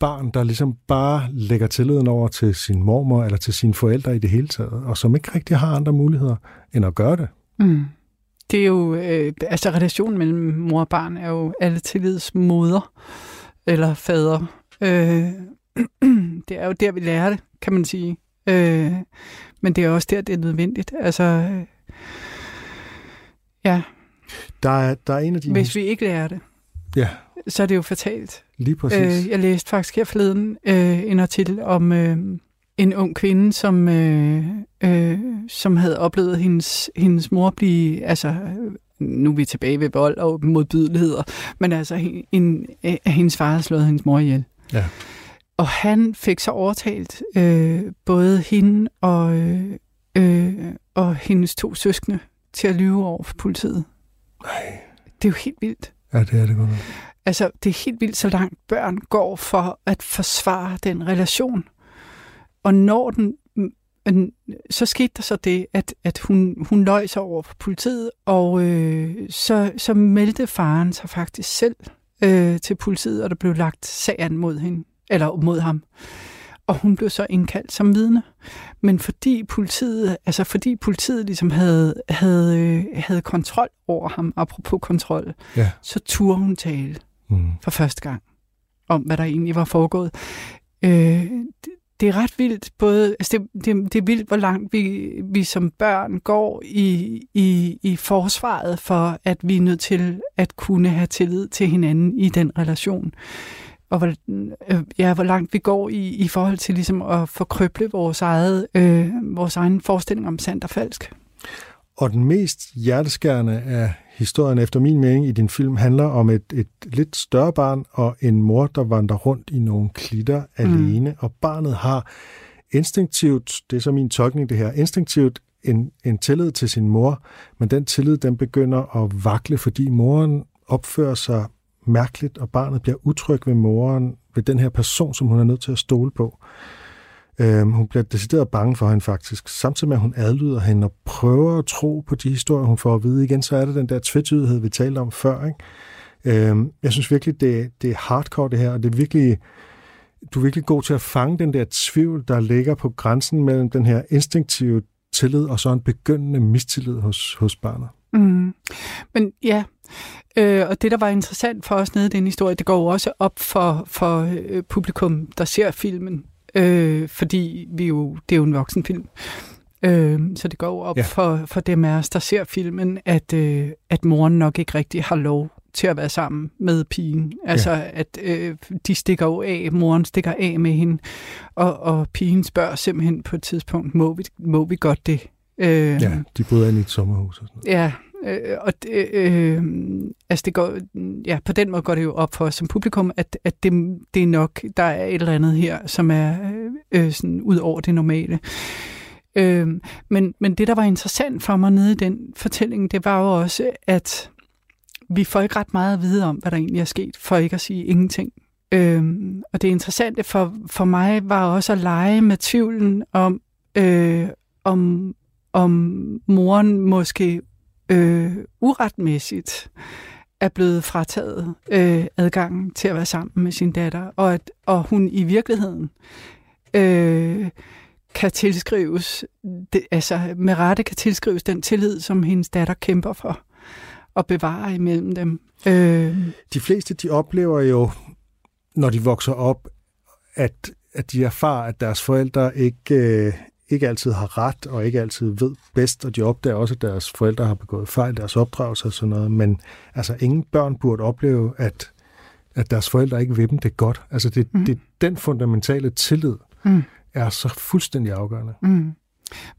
barn, der ligesom bare lægger tilliden over til sin mormor eller til sine forældre i det hele taget, og som ikke rigtig har andre muligheder end at gøre det. Mm. Det er jo, øh, altså relationen mellem mor og barn er jo alle tillids moder eller fader. Øh, det er jo der, vi lærer det, kan man sige. Øh, men det er også der, det er nødvendigt. Altså, øh, ja, Der er, der er en af de... hvis vi ikke lærer det, Ja, så er det jo fatalt. lige præcis. Øh, jeg læste faktisk her forleden øh, en artikel om øh, en ung kvinde, som, øh, øh, som havde oplevet hendes, hendes mor blive, altså nu er vi tilbage ved vold og modbydeligheder, men altså en, en, at hendes far havde slået hendes mor ihjel. Ja. Og han fik så overtalt øh, både hende og, øh, øh, og hendes to søskende til at lyve over for politiet. Nej, Det er jo helt vildt ja, det er det godt. Altså, det er helt vildt, så langt børn går for at forsvare den relation. Og når den, så skete der så det, at, at hun, hun løj sig over for politiet, og øh, så, så meldte faren sig faktisk selv øh, til politiet, og der blev lagt sagen mod hende, eller mod ham. Og hun blev så indkaldt som vidne. Men fordi politiet, altså fordi politiet ligesom havde, havde, øh, havde kontrol over ham, apropos kontrol, Ja. så turde hun tale Mm. for første gang om, hvad der egentlig var foregået. Øh, det, det er ret vildt, både, altså det, det, det er vildt, hvor langt vi, vi som børn går i, i, i forsvaret for, at vi er nødt til at kunne have tillid til hinanden i den relation. Og hvor, øh, ja, hvor langt vi går i, i forhold til ligesom at forkrøble vores, eget, øh, vores egen forestilling om sandt og falsk. Og den mest hjerteskærende af historien, efter min mening, i din film, handler om et, et lidt større barn og en mor, der vandrer rundt i nogle klitter alene. Og barnet har instinktivt, det er så min tolkning det her, instinktivt en, en tillid til sin mor, men den tillid, den begynder at vakle, fordi moren opfører sig mærkeligt, og barnet bliver utryg ved moren, ved den her person, som hun er nødt til at stole på. Øhm, hun bliver decideret bange for hende faktisk, samtidig med at hun adlyder hende og prøver at tro på de historier, hun får at vide. Igen, så er det den der tvetydighed, vi talte om før. Ikke? Øhm, jeg synes virkelig, det, det er hardcore det her, og det er virkelig, du er virkelig god til at fange den der tvivl, der ligger på grænsen mellem den her instinktive tillid og så en begyndende mistillid hos, hos barnet. Mm. Men ja, øh, og det, der var interessant for os nede i den historie, det går jo også op for, for øh, publikum, der ser filmen, øh, fordi vi jo, det er jo en voksenfilm. Øh, så det går op Ja. for, for dem af os, der ser filmen, at, øh, at moren nok ikke rigtig har lov til at være sammen med pigen. Altså, ja. at øh, de stikker jo af, moren stikker af med hende, og, og pigen spørger simpelthen på et tidspunkt, må vi, må vi godt det? Øh, Ja, de boede inde i et sommerhus og sådan noget. Ja, øh, og det, øh, altså det går, ja, på den måde går det jo op for os som publikum, at, at det, det er nok, der er et eller andet her, som er øh, øh, sådan ud over det normale. Øh, men, men det, der var interessant for mig nede i den fortælling, det var jo også, at vi får ikke ret meget at vide om, hvad der egentlig er sket, for ikke at sige ingenting. Øhm, og det interessante for, for mig var også at lege med tvivlen om, øh, om, om moren måske øh, uretmæssigt er blevet frataget øh, adgangen til at være sammen med sin datter, og at og hun i virkeligheden øh, kan tilskrives, det, altså med rette kan tilskrives den tillid, som hendes datter kæmper for at bevare imellem dem. Øh, De fleste, de oplever jo, når de vokser op, at, at de erfarer, at deres forældre ikke, øh, ikke altid har ret, og ikke altid ved bedst, og de opdager også, at deres forældre har begået fejl, deres opdragelse og sådan noget. Men altså, ingen børn burde opleve, at, at deres forældre ikke vil dem det godt. Altså, det, mm. det, den fundamentale tillid Mm. er så fuldstændig afgørende. Mm.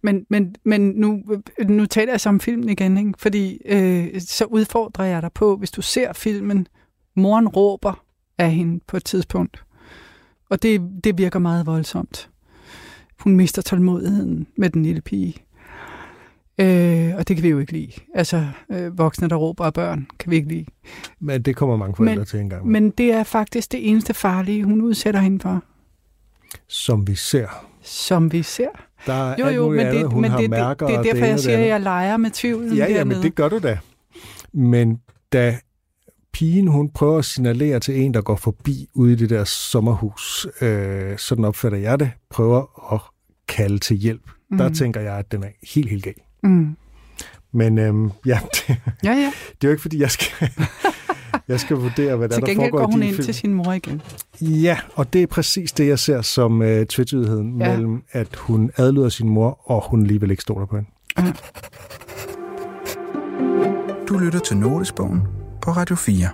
Men, men, men nu, nu taler jeg så om filmen igen, ikke? fordi øh, så udfordrer jeg dig på, hvis du ser filmen, moren råber af hende på et tidspunkt, og det, det virker meget voldsomt. Hun mister tålmodigheden med den lille pige. Øh, og det kan vi jo ikke lide. Altså, øh, voksne, der råber af børn, kan vi ikke lide. Men det kommer mange forældre Men- til en gang, med, Men det er faktisk det eneste farlige, hun udsætter hende for, som vi ser. som vi ser. Der er Jo, jo, men, andet. det, Hun men har det, det, mærker, det er og derfor, jeg det siger, at jeg leger med tvivlen Ja, ja, men det gør du da. Men da pigen, hun prøver at signalere til en, der går forbi ude i det der sommerhus, øh, sådan opfatter jeg det, prøver at kalde til hjælp. Mm. Der tænker jeg, at den er helt, helt gal. Mm. Men øhm, ja, det, Ja, ja. det er jo ikke, fordi jeg skal, Jeg skal vurdere, hvad der, Til der foregår går hun i din ind film. til sin mor igen. Ja, og det er præcis det, jeg ser som uh, tvetydigheden Ja. mellem, at hun adlyder sin mor, og hun alligevel ikke stoler på hende. Du lytter til Notesbogen på Radio 4.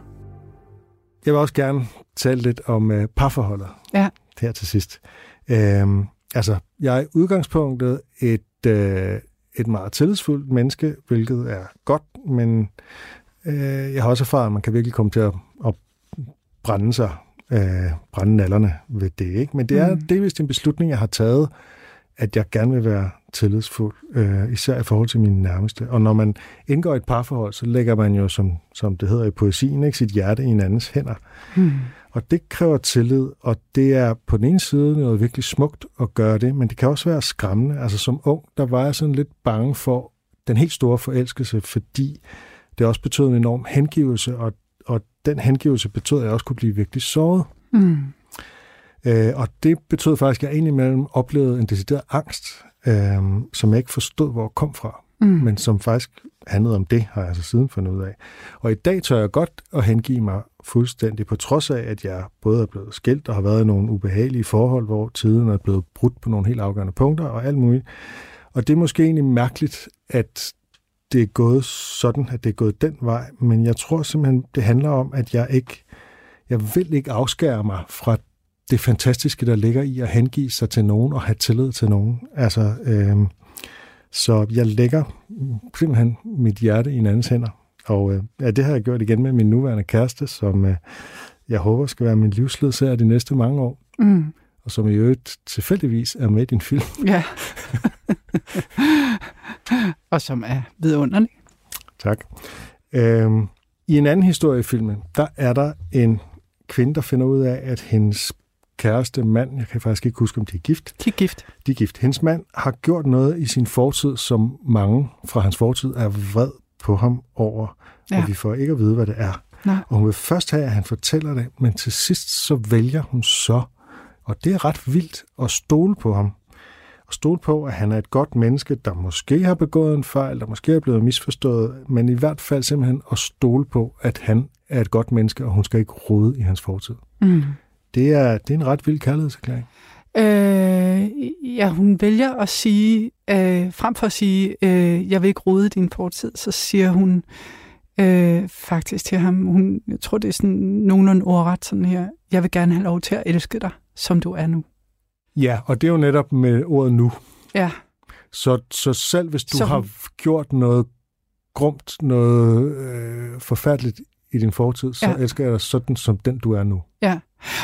Jeg vil også gerne tale lidt om uh, parforholdet Ja. her til sidst. Øhm, altså, jeg er i udgangspunktet et, øh, et meget tillidsfuldt menneske, hvilket er godt, men øh, jeg har også erfaret, at man kan virkelig komme til at, at brænde sig, øh, brænde nallerne ved det. Ikke? Men det er Mm. delvist en beslutning, jeg har taget, at jeg gerne vil være tillidsfuld, øh, især i forhold til mine nærmeste. Og når man indgår et parforhold, så lægger man jo, som, som det hedder i poesien, ikke, sit hjerte i en andens hænder. Hmm. Og det kræver tillid, og det er på den ene side noget virkelig smukt at gøre det, men det kan også være skræmmende. Altså som ung, der var jeg sådan lidt bange for den helt store forelskelse, fordi det også betød en enorm hengivelse, og, og den hengivelse betød, at jeg også kunne blive virkelig såret. Hmm. Øh, og det betød faktisk, at jeg indimellem oplevede en decideret angst, øh, som jeg ikke forstod, hvor kom fra Hmm. men som faktisk handlede om det, har jeg altså siden fundet ud af. Og i dag tør jeg godt at hengive mig fuldstændig, på trods af, at jeg både er blevet skilt og har været i nogle ubehagelige forhold, hvor tiden er blevet brudt på nogle helt afgørende punkter og alt muligt. Og det er måske egentlig mærkeligt, at det er gået sådan, at det er gået den vej, men jeg tror simpelthen, det handler om, at jeg ikke, jeg vil ikke afskære mig fra det fantastiske, der ligger i at hengive sig til nogen og have tillid til nogen. Altså, øh, så jeg lægger simpelthen mit hjerte i en andens hænder. Og øh, ja, det har jeg gjort igen med min nuværende kæreste, som øh, jeg håber skal være min livsledsager de næste mange år, Hmm. og som i øvrigt tilfældigvis er med i din film. Ja. og som er vidunderlig. Tak. Øhm, I en anden historie i filmen, der er der en kvinde, der finder ud af, at hendes kæreste mand, jeg kan faktisk ikke huske, om de er gift, De er gift. de er gift. Hendes mand har gjort noget i sin fortid, som mange fra hans fortid er vred på ham over, ja. Og vi får ikke at vide, hvad det er. Nej. Og hun vil først have, at han fortæller det, men til sidst så vælger hun så, og det er ret vildt, at stole på ham. At stole på, at han er et godt menneske, der måske har begået en fejl, der måske er blevet misforstået, men i hvert fald simpelthen at stole på, at han er et godt menneske, og hun skal ikke rode i hans fortid. Mm. Det er, det er en ret vild kærlighedserklæring. Øh, ja, hun vælger at sige, øh, frem for at sige, øh, jeg vil ikke rode din fortid, så siger hun øh, faktisk til ham, hun, jeg tror det er sådan nogenlunde ordret sådan her, jeg vil gerne have lov til at elske dig, som du er nu. Ja, og det er jo netop med ordet nu. Ja, Så, så selv hvis du Så har hun- gjort noget grumt, noget øh, forfærdeligt i din fortid, så Ja. elsker jeg dig sådan, som den du er nu. ja.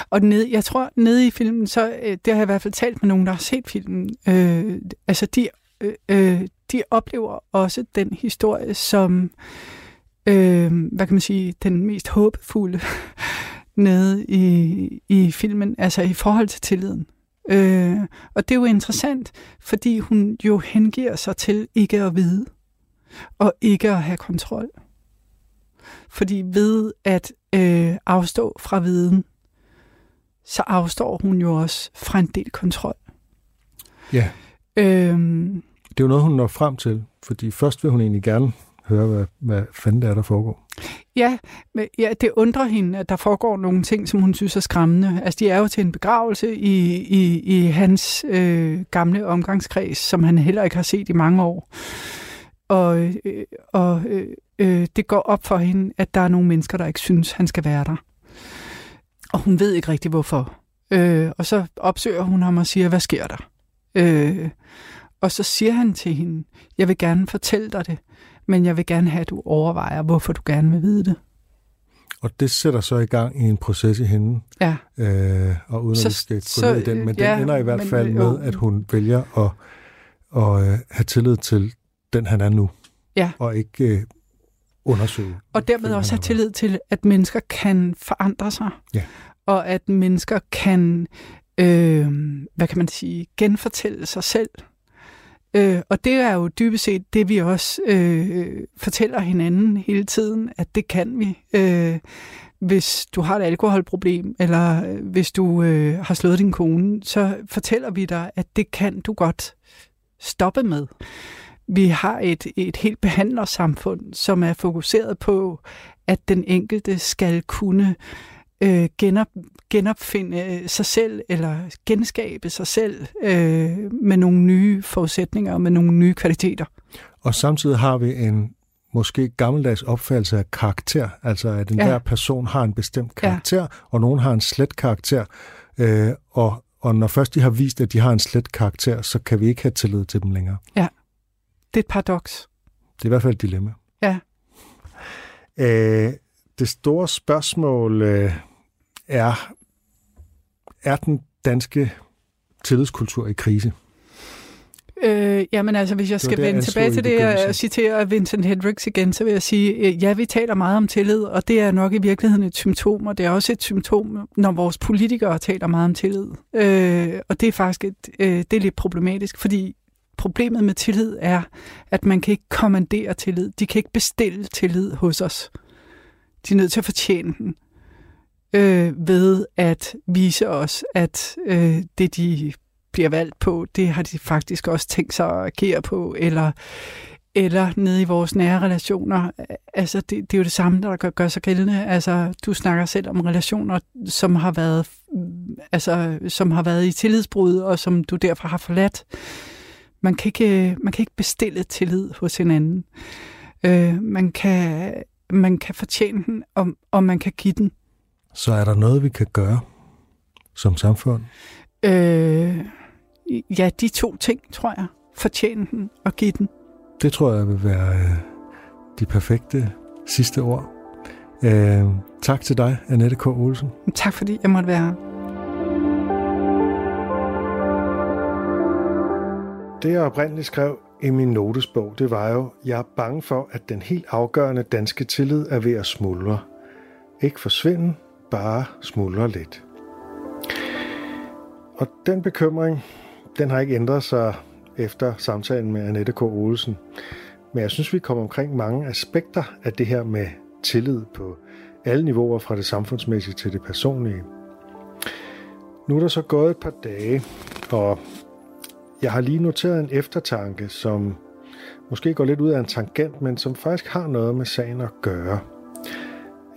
Og ned, jeg tror, nede i filmen, så øh, det har jeg i hvert fald talt med nogen, der har set filmen, øh, altså de, øh, øh, de oplever også den historie som, øh, hvad kan man sige, den mest håbefulde nede i, i filmen, altså i forhold til tilliden. Øh, og det er jo interessant, fordi hun jo hengiver sig til ikke at vide, og ikke at have kontrol. Fordi ved at øh, afstå fra viden, så afstår hun jo også fra en del kontrol. Ja. Øhm, Det er jo noget, hun når frem til, fordi først vil hun egentlig gerne høre, hvad, hvad fanden det er, der foregår. ja, men, ja, det undrer hende, at der foregår nogle ting, som hun synes er skræmmende. Altså, de er jo til en begravelse i, i, i hans øh, gamle omgangskreds, som han heller ikke har set i mange år. Og, øh, og øh, øh, det går op for hende, at der er nogle mennesker, der ikke synes, han skal være der. Og hun ved ikke rigtig, hvorfor. Øh, og så opsøger hun ham og siger, hvad sker der? Øh, og så siger han til hende, jeg vil gerne fortælle dig det, men jeg vil gerne have, at du overvejer, hvorfor du gerne vil vide det. Og det sætter så i gang i en proces i hende, Ja, øh, og uden Så- at vi skal gå så, ned i den, men ja, den ender i hvert men, fald øh, med, at hun vælger at, at øh, have tillid til den, han er nu, Ja. og ikke øh, undersøge. og dermed hvem også have har tillid til, at mennesker kan forandre sig. Ja. Og at mennesker kan, øh, hvad kan man sige, genfortælle sig selv. Øh, og det er jo dybest set det, vi også øh, fortæller hinanden hele tiden, at det kan vi. Øh, hvis du har et alkoholproblem, eller øh, hvis du øh, har slået din kone, så fortæller vi dig, at det kan du godt stoppe med. Vi har et, et helt behandlersamfund, som er fokuseret på, at den enkelte skal kunne øh, genop, genopfinde sig selv, eller genskabe sig selv øh, med nogle nye forudsætninger og med nogle nye kvaliteter. Og samtidig har vi en måske gammeldags opfattelse af karakter, altså at den ja. person har en bestemt karakter, ja. og nogen har en slet karakter, øh, og, og når først de har vist, at de har en slet karakter, så kan vi ikke have tillid til dem længere. Ja, det er et paradoks. Det er i hvert fald et dilemma. Ja. Øh, det store spørgsmål øh, er, er den danske tillidskultur i krise? Øh, jamen altså, hvis jeg skal det vende tilbage til det og citere Vincent Hendricks igen, så vil jeg sige, øh, ja, vi taler meget om tillid, og det er nok i virkeligheden et symptom, og det er også et symptom, når vores politikere taler meget om tillid. Øh, og det er faktisk et, øh, det er lidt problematisk, fordi problemet med tillid er, at man kan ikke kommandere tillid. De kan ikke bestille tillid hos os. De er nødt til at fortjene den øh, ved at vise os, at øh, det, de bliver valgt på, det har de faktisk også tænkt sig at agere på, eller, eller nede i vores nære relationer. Altså, det, det er jo det samme, der gør, gør sig gældende. Altså, du snakker selv om relationer, som har været, altså, som har været i tillidsbrud, og som du derfor har forladt. Man kan ikke, man kan ikke bestille tillid hos hinanden. Øh, man, kan, man kan fortjene den, og, og man kan give den. Så er der noget, vi kan gøre som samfund? Øh, ja, de to ting, tror jeg. Fortjene den og give den. Det tror jeg vil være øh, de perfekte sidste ord. Øh, tak til dig, Annette K. Olsen. Tak fordi jeg måtte være her. Det jeg oprindeligt skrev i min notesbog, det var jo, jeg er bange for, at den helt afgørende danske tillid er ved at smuldre. Ikke forsvinde, bare smuldre lidt. Og den bekymring, den har ikke ændret sig efter samtalen med Annette K. Olsen. Men jeg synes, vi kommer omkring mange aspekter af det her med tillid på alle niveauer, fra det samfundsmæssige til det personlige. Nu er der så gået et par dage, og jeg har lige noteret en eftertanke, som måske går lidt ud af en tangent, men som faktisk har noget med sagen at gøre.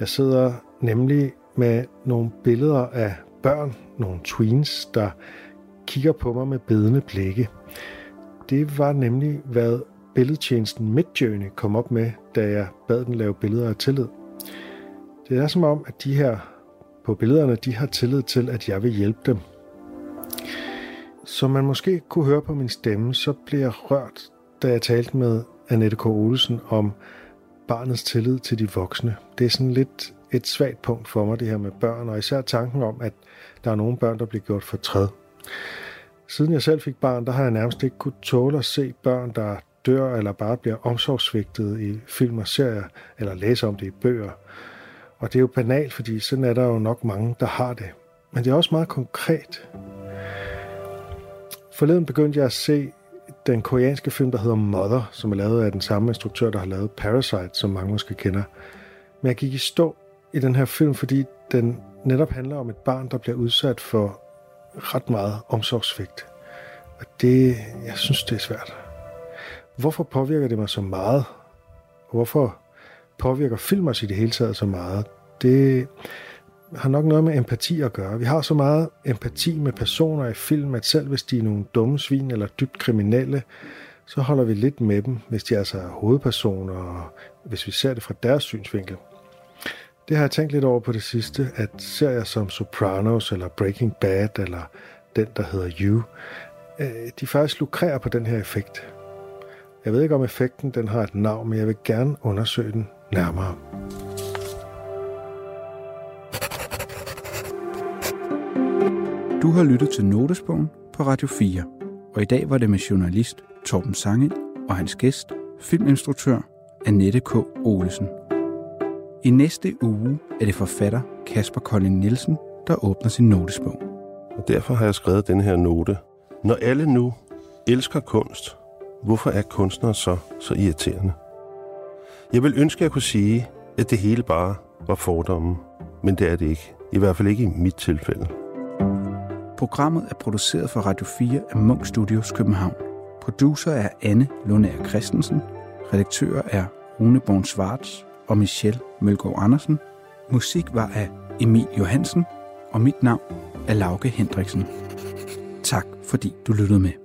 Jeg sidder nemlig med nogle billeder af børn, nogle tweens, der kigger på mig med bedende blikke. Det var nemlig, hvad billedtjenesten Midjourney kom op med, da jeg bad den lave billeder af tillid. Det er som om, at de her på billederne, de har tillid til, at jeg vil hjælpe dem. Som man måske kunne høre på min stemme, så blev jeg rørt, da jeg talte med Annette K. Olsen om barnets tillid til de voksne. Det er sådan lidt et svagt punkt for mig, det her med børn, og især tanken om, at der er nogle børn, der bliver gjort for træd. Siden jeg selv fik barn, der har jeg nærmest ikke kunne tåle at se børn, der dør eller bare bliver omsorgsvigtet i film og serier, eller læse om det i bøger. Og det er jo banalt, fordi sådan er der jo nok mange, der har det. Men det er også meget konkret. Forleden begyndte jeg at se den koreanske film, der hedder Mother, som er lavet af den samme instruktør, der har lavet Parasite, som mange måske kender. Men jeg gik i stå i den her film, fordi den netop handler om et barn, der bliver udsat for ret meget omsorgsvigt. Og det, jeg synes, det er svært. Hvorfor påvirker det mig så meget? Hvorfor påvirker film os i det hele taget så meget? Det har nok noget med empati at gøre. Vi har så meget empati med personer i film, at selv hvis de er nogle dumme svin eller dybt kriminelle, så holder vi lidt med dem, hvis de altså er hovedpersoner, og hvis vi ser det fra deres synsvinkel. Det har jeg tænkt lidt over på det sidste, at serier som Sopranos eller Breaking Bad eller den, der hedder You, øh, de faktisk lukrerer på den her effekt. Jeg ved ikke, om effekten den har et navn, men jeg vil gerne undersøge den nærmere. Du har lyttet til Notesbogen på Radio 4, og i dag var det med journalist Torben Sangel og hans gæst, filminstruktør Annette K. Olesen. I næste uge er det forfatter Kasper Colin Nielsen, der åbner sin notesbog. Og derfor har jeg skrevet den her note. Når alle nu elsker kunst, hvorfor er kunstnere så så irriterende? Jeg vil ønske, at jeg kunne sige, at det hele bare var fordomme, men det er det ikke. I hvert fald ikke i mit tilfælde. Programmet er produceret for Radio 4 af Munk Studios København. Producer er Anne Lundager Christensen. Redaktører er Rune Born Schwartz og Michelle Mølgaard Andersen. Musik var af Emil Johansen, og mit navn er Lauke Hendriksen. Tak fordi du lyttede med.